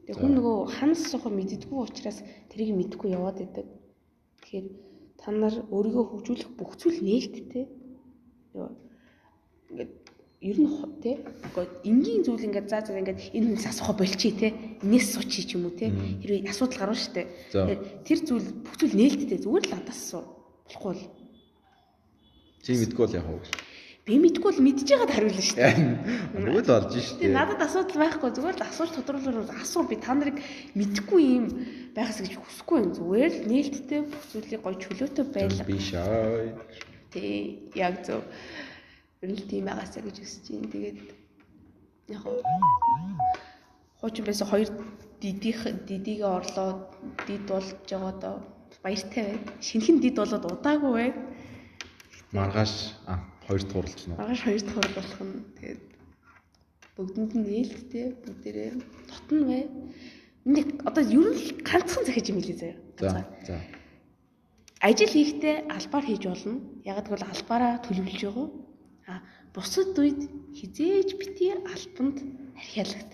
[SPEAKER 2] Тэгээ хүн нөгөө ханас сохо мэддэггүй учраас тэрийг мэдгүй яваад идэг. Тэгэхээр та нар өөрийгөө хөгжүүлэх бүх зүйл нээлттэй. Йоо ингээд ер нь те ингээд энгийн зүйл ингээд заа заа ингээд энэ хүнээс асууха болчих те энэс суучих ч юм уу те. Хэрвээ асуудал гарна штэ. Тэгэхээр тэр зүйл бүх зүйл нээлттэй зүгээр л надаас асуу болохгүй бол.
[SPEAKER 1] Чи мэдгүй бол яах вэ?
[SPEAKER 2] би мэдгүй бол мэдж байгаад хариулна штэ.
[SPEAKER 1] Нөгөө л олж
[SPEAKER 2] Тэгээ
[SPEAKER 1] штэ.
[SPEAKER 2] надад асуудал байхгүй зүгээр л асууж тодруулаад асуу. Би та нарыг мэдгүй юм байхас гэж хүсэхгүй юм. Зүгээр л нээлттэй бүх зүйлийг гоё чөлөөтэй байлга
[SPEAKER 1] Би шай.
[SPEAKER 2] тий яг зөв ер нь л тийм байгаасаа гэж хүсэж байна тэгээд яг хуучин байсан хоёр дидих дидигээ орлоод дид болж байгаа доо баяртай байна шинхэн дид болоод удаагүй байна
[SPEAKER 1] Маргааш а хоёр туралч нөө.
[SPEAKER 2] маргааш хоёр дахь хурал болох нь тэгээд бүгдэнд нь нээлттэй бүгдээрээ дотн бай. Энд одоо ер нь ганцхан захиж юм хэлээ заяа.
[SPEAKER 1] За. За.
[SPEAKER 2] Ажил хийхдээ албаар хийж болно. Яг гэвэл албаараа төлөвлөж байгаа. А бусад үед хизээж бити албанд архиалагд.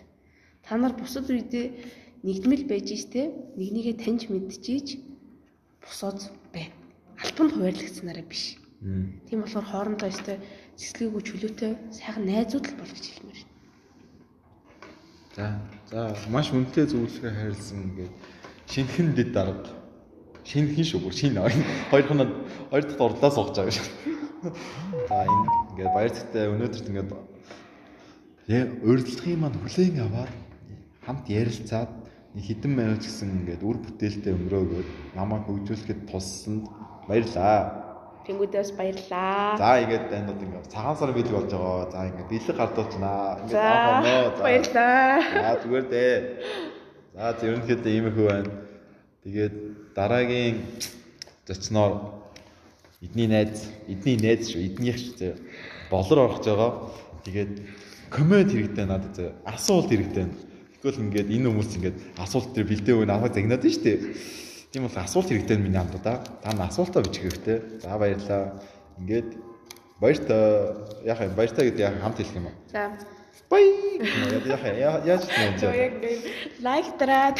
[SPEAKER 2] Та нар бусад үедээ нэгдмэл байж штэ нэг нэгэ таньж мэдчихийж босоод бай. Албанд хуваарлагдсанараа биш. Тийм болохоор хоорондоо өстэй цэцлэггүй чөлөөтэй сайхан найзууд л болж хэлмээр байна.
[SPEAKER 1] За. За маш үнэтэй зөвлөгөө харилсан ингээд шинхэн дэд дарга. Шинхэн шүү бүр шинэ хоёр хоног хоёр дахь орлоо сууж байгаа шүү. За энэ ингээд баяр цэгтэй өнөөдөрт ингээд урилдахын маань хүлээн аваад хамт ярилцаад нэг хэдэн минут гэсэн ингээд үр бүтээлтэй өнгөрөөгөөд намайг хөгжүүлэхэд туссанд баярлаа.
[SPEAKER 2] Тэнгүүдээс баярлаа.
[SPEAKER 1] За ингээд танууд ингээд цагаан сар бэлэг болж байгаа. За ингээд бэлэг гардуулчихнаа.
[SPEAKER 2] Ингээд аваа. Баярлаа.
[SPEAKER 1] За зүгээр дээ. За ерөнхийдөө иймэрхүү байна. Тэгээд дараагийн зочноор эдний найз, эдний найз шүү, эднийх шүү зөө. Болор орох байгаа. Тэгээд коммент хэрэгтэй надад зөө. Асуулт хэрэгтэй. Тэгвэл ингээд энэ хүмүүс ингээд асуулт төр бэлдээ өгнө аваа загнаад шүү дээ. Тийм бол асуулт хэрэгтэй миний хамт да. Та нар асуултаа бичих хэрэгтэй. За баярлаа. Ингээд баяртай яхаа баяртай гэдэг яг хамт хэлэх юм аа.
[SPEAKER 2] За.
[SPEAKER 1] Бай. Яхаа яаж тийм
[SPEAKER 2] юм. Яг лайк дараад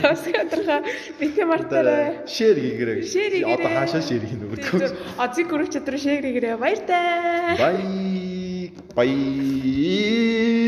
[SPEAKER 2] сабскрайберха битгий мартаарай.
[SPEAKER 1] Шеэр хийгээрэй.
[SPEAKER 2] Шеэр хийгээрэй.
[SPEAKER 1] Одоо хаашаа шеэр хийнэ өгдөг.
[SPEAKER 2] Озиг групп чатруу шеэр хийгээрэй. Баяртай.
[SPEAKER 1] Бай. Бай.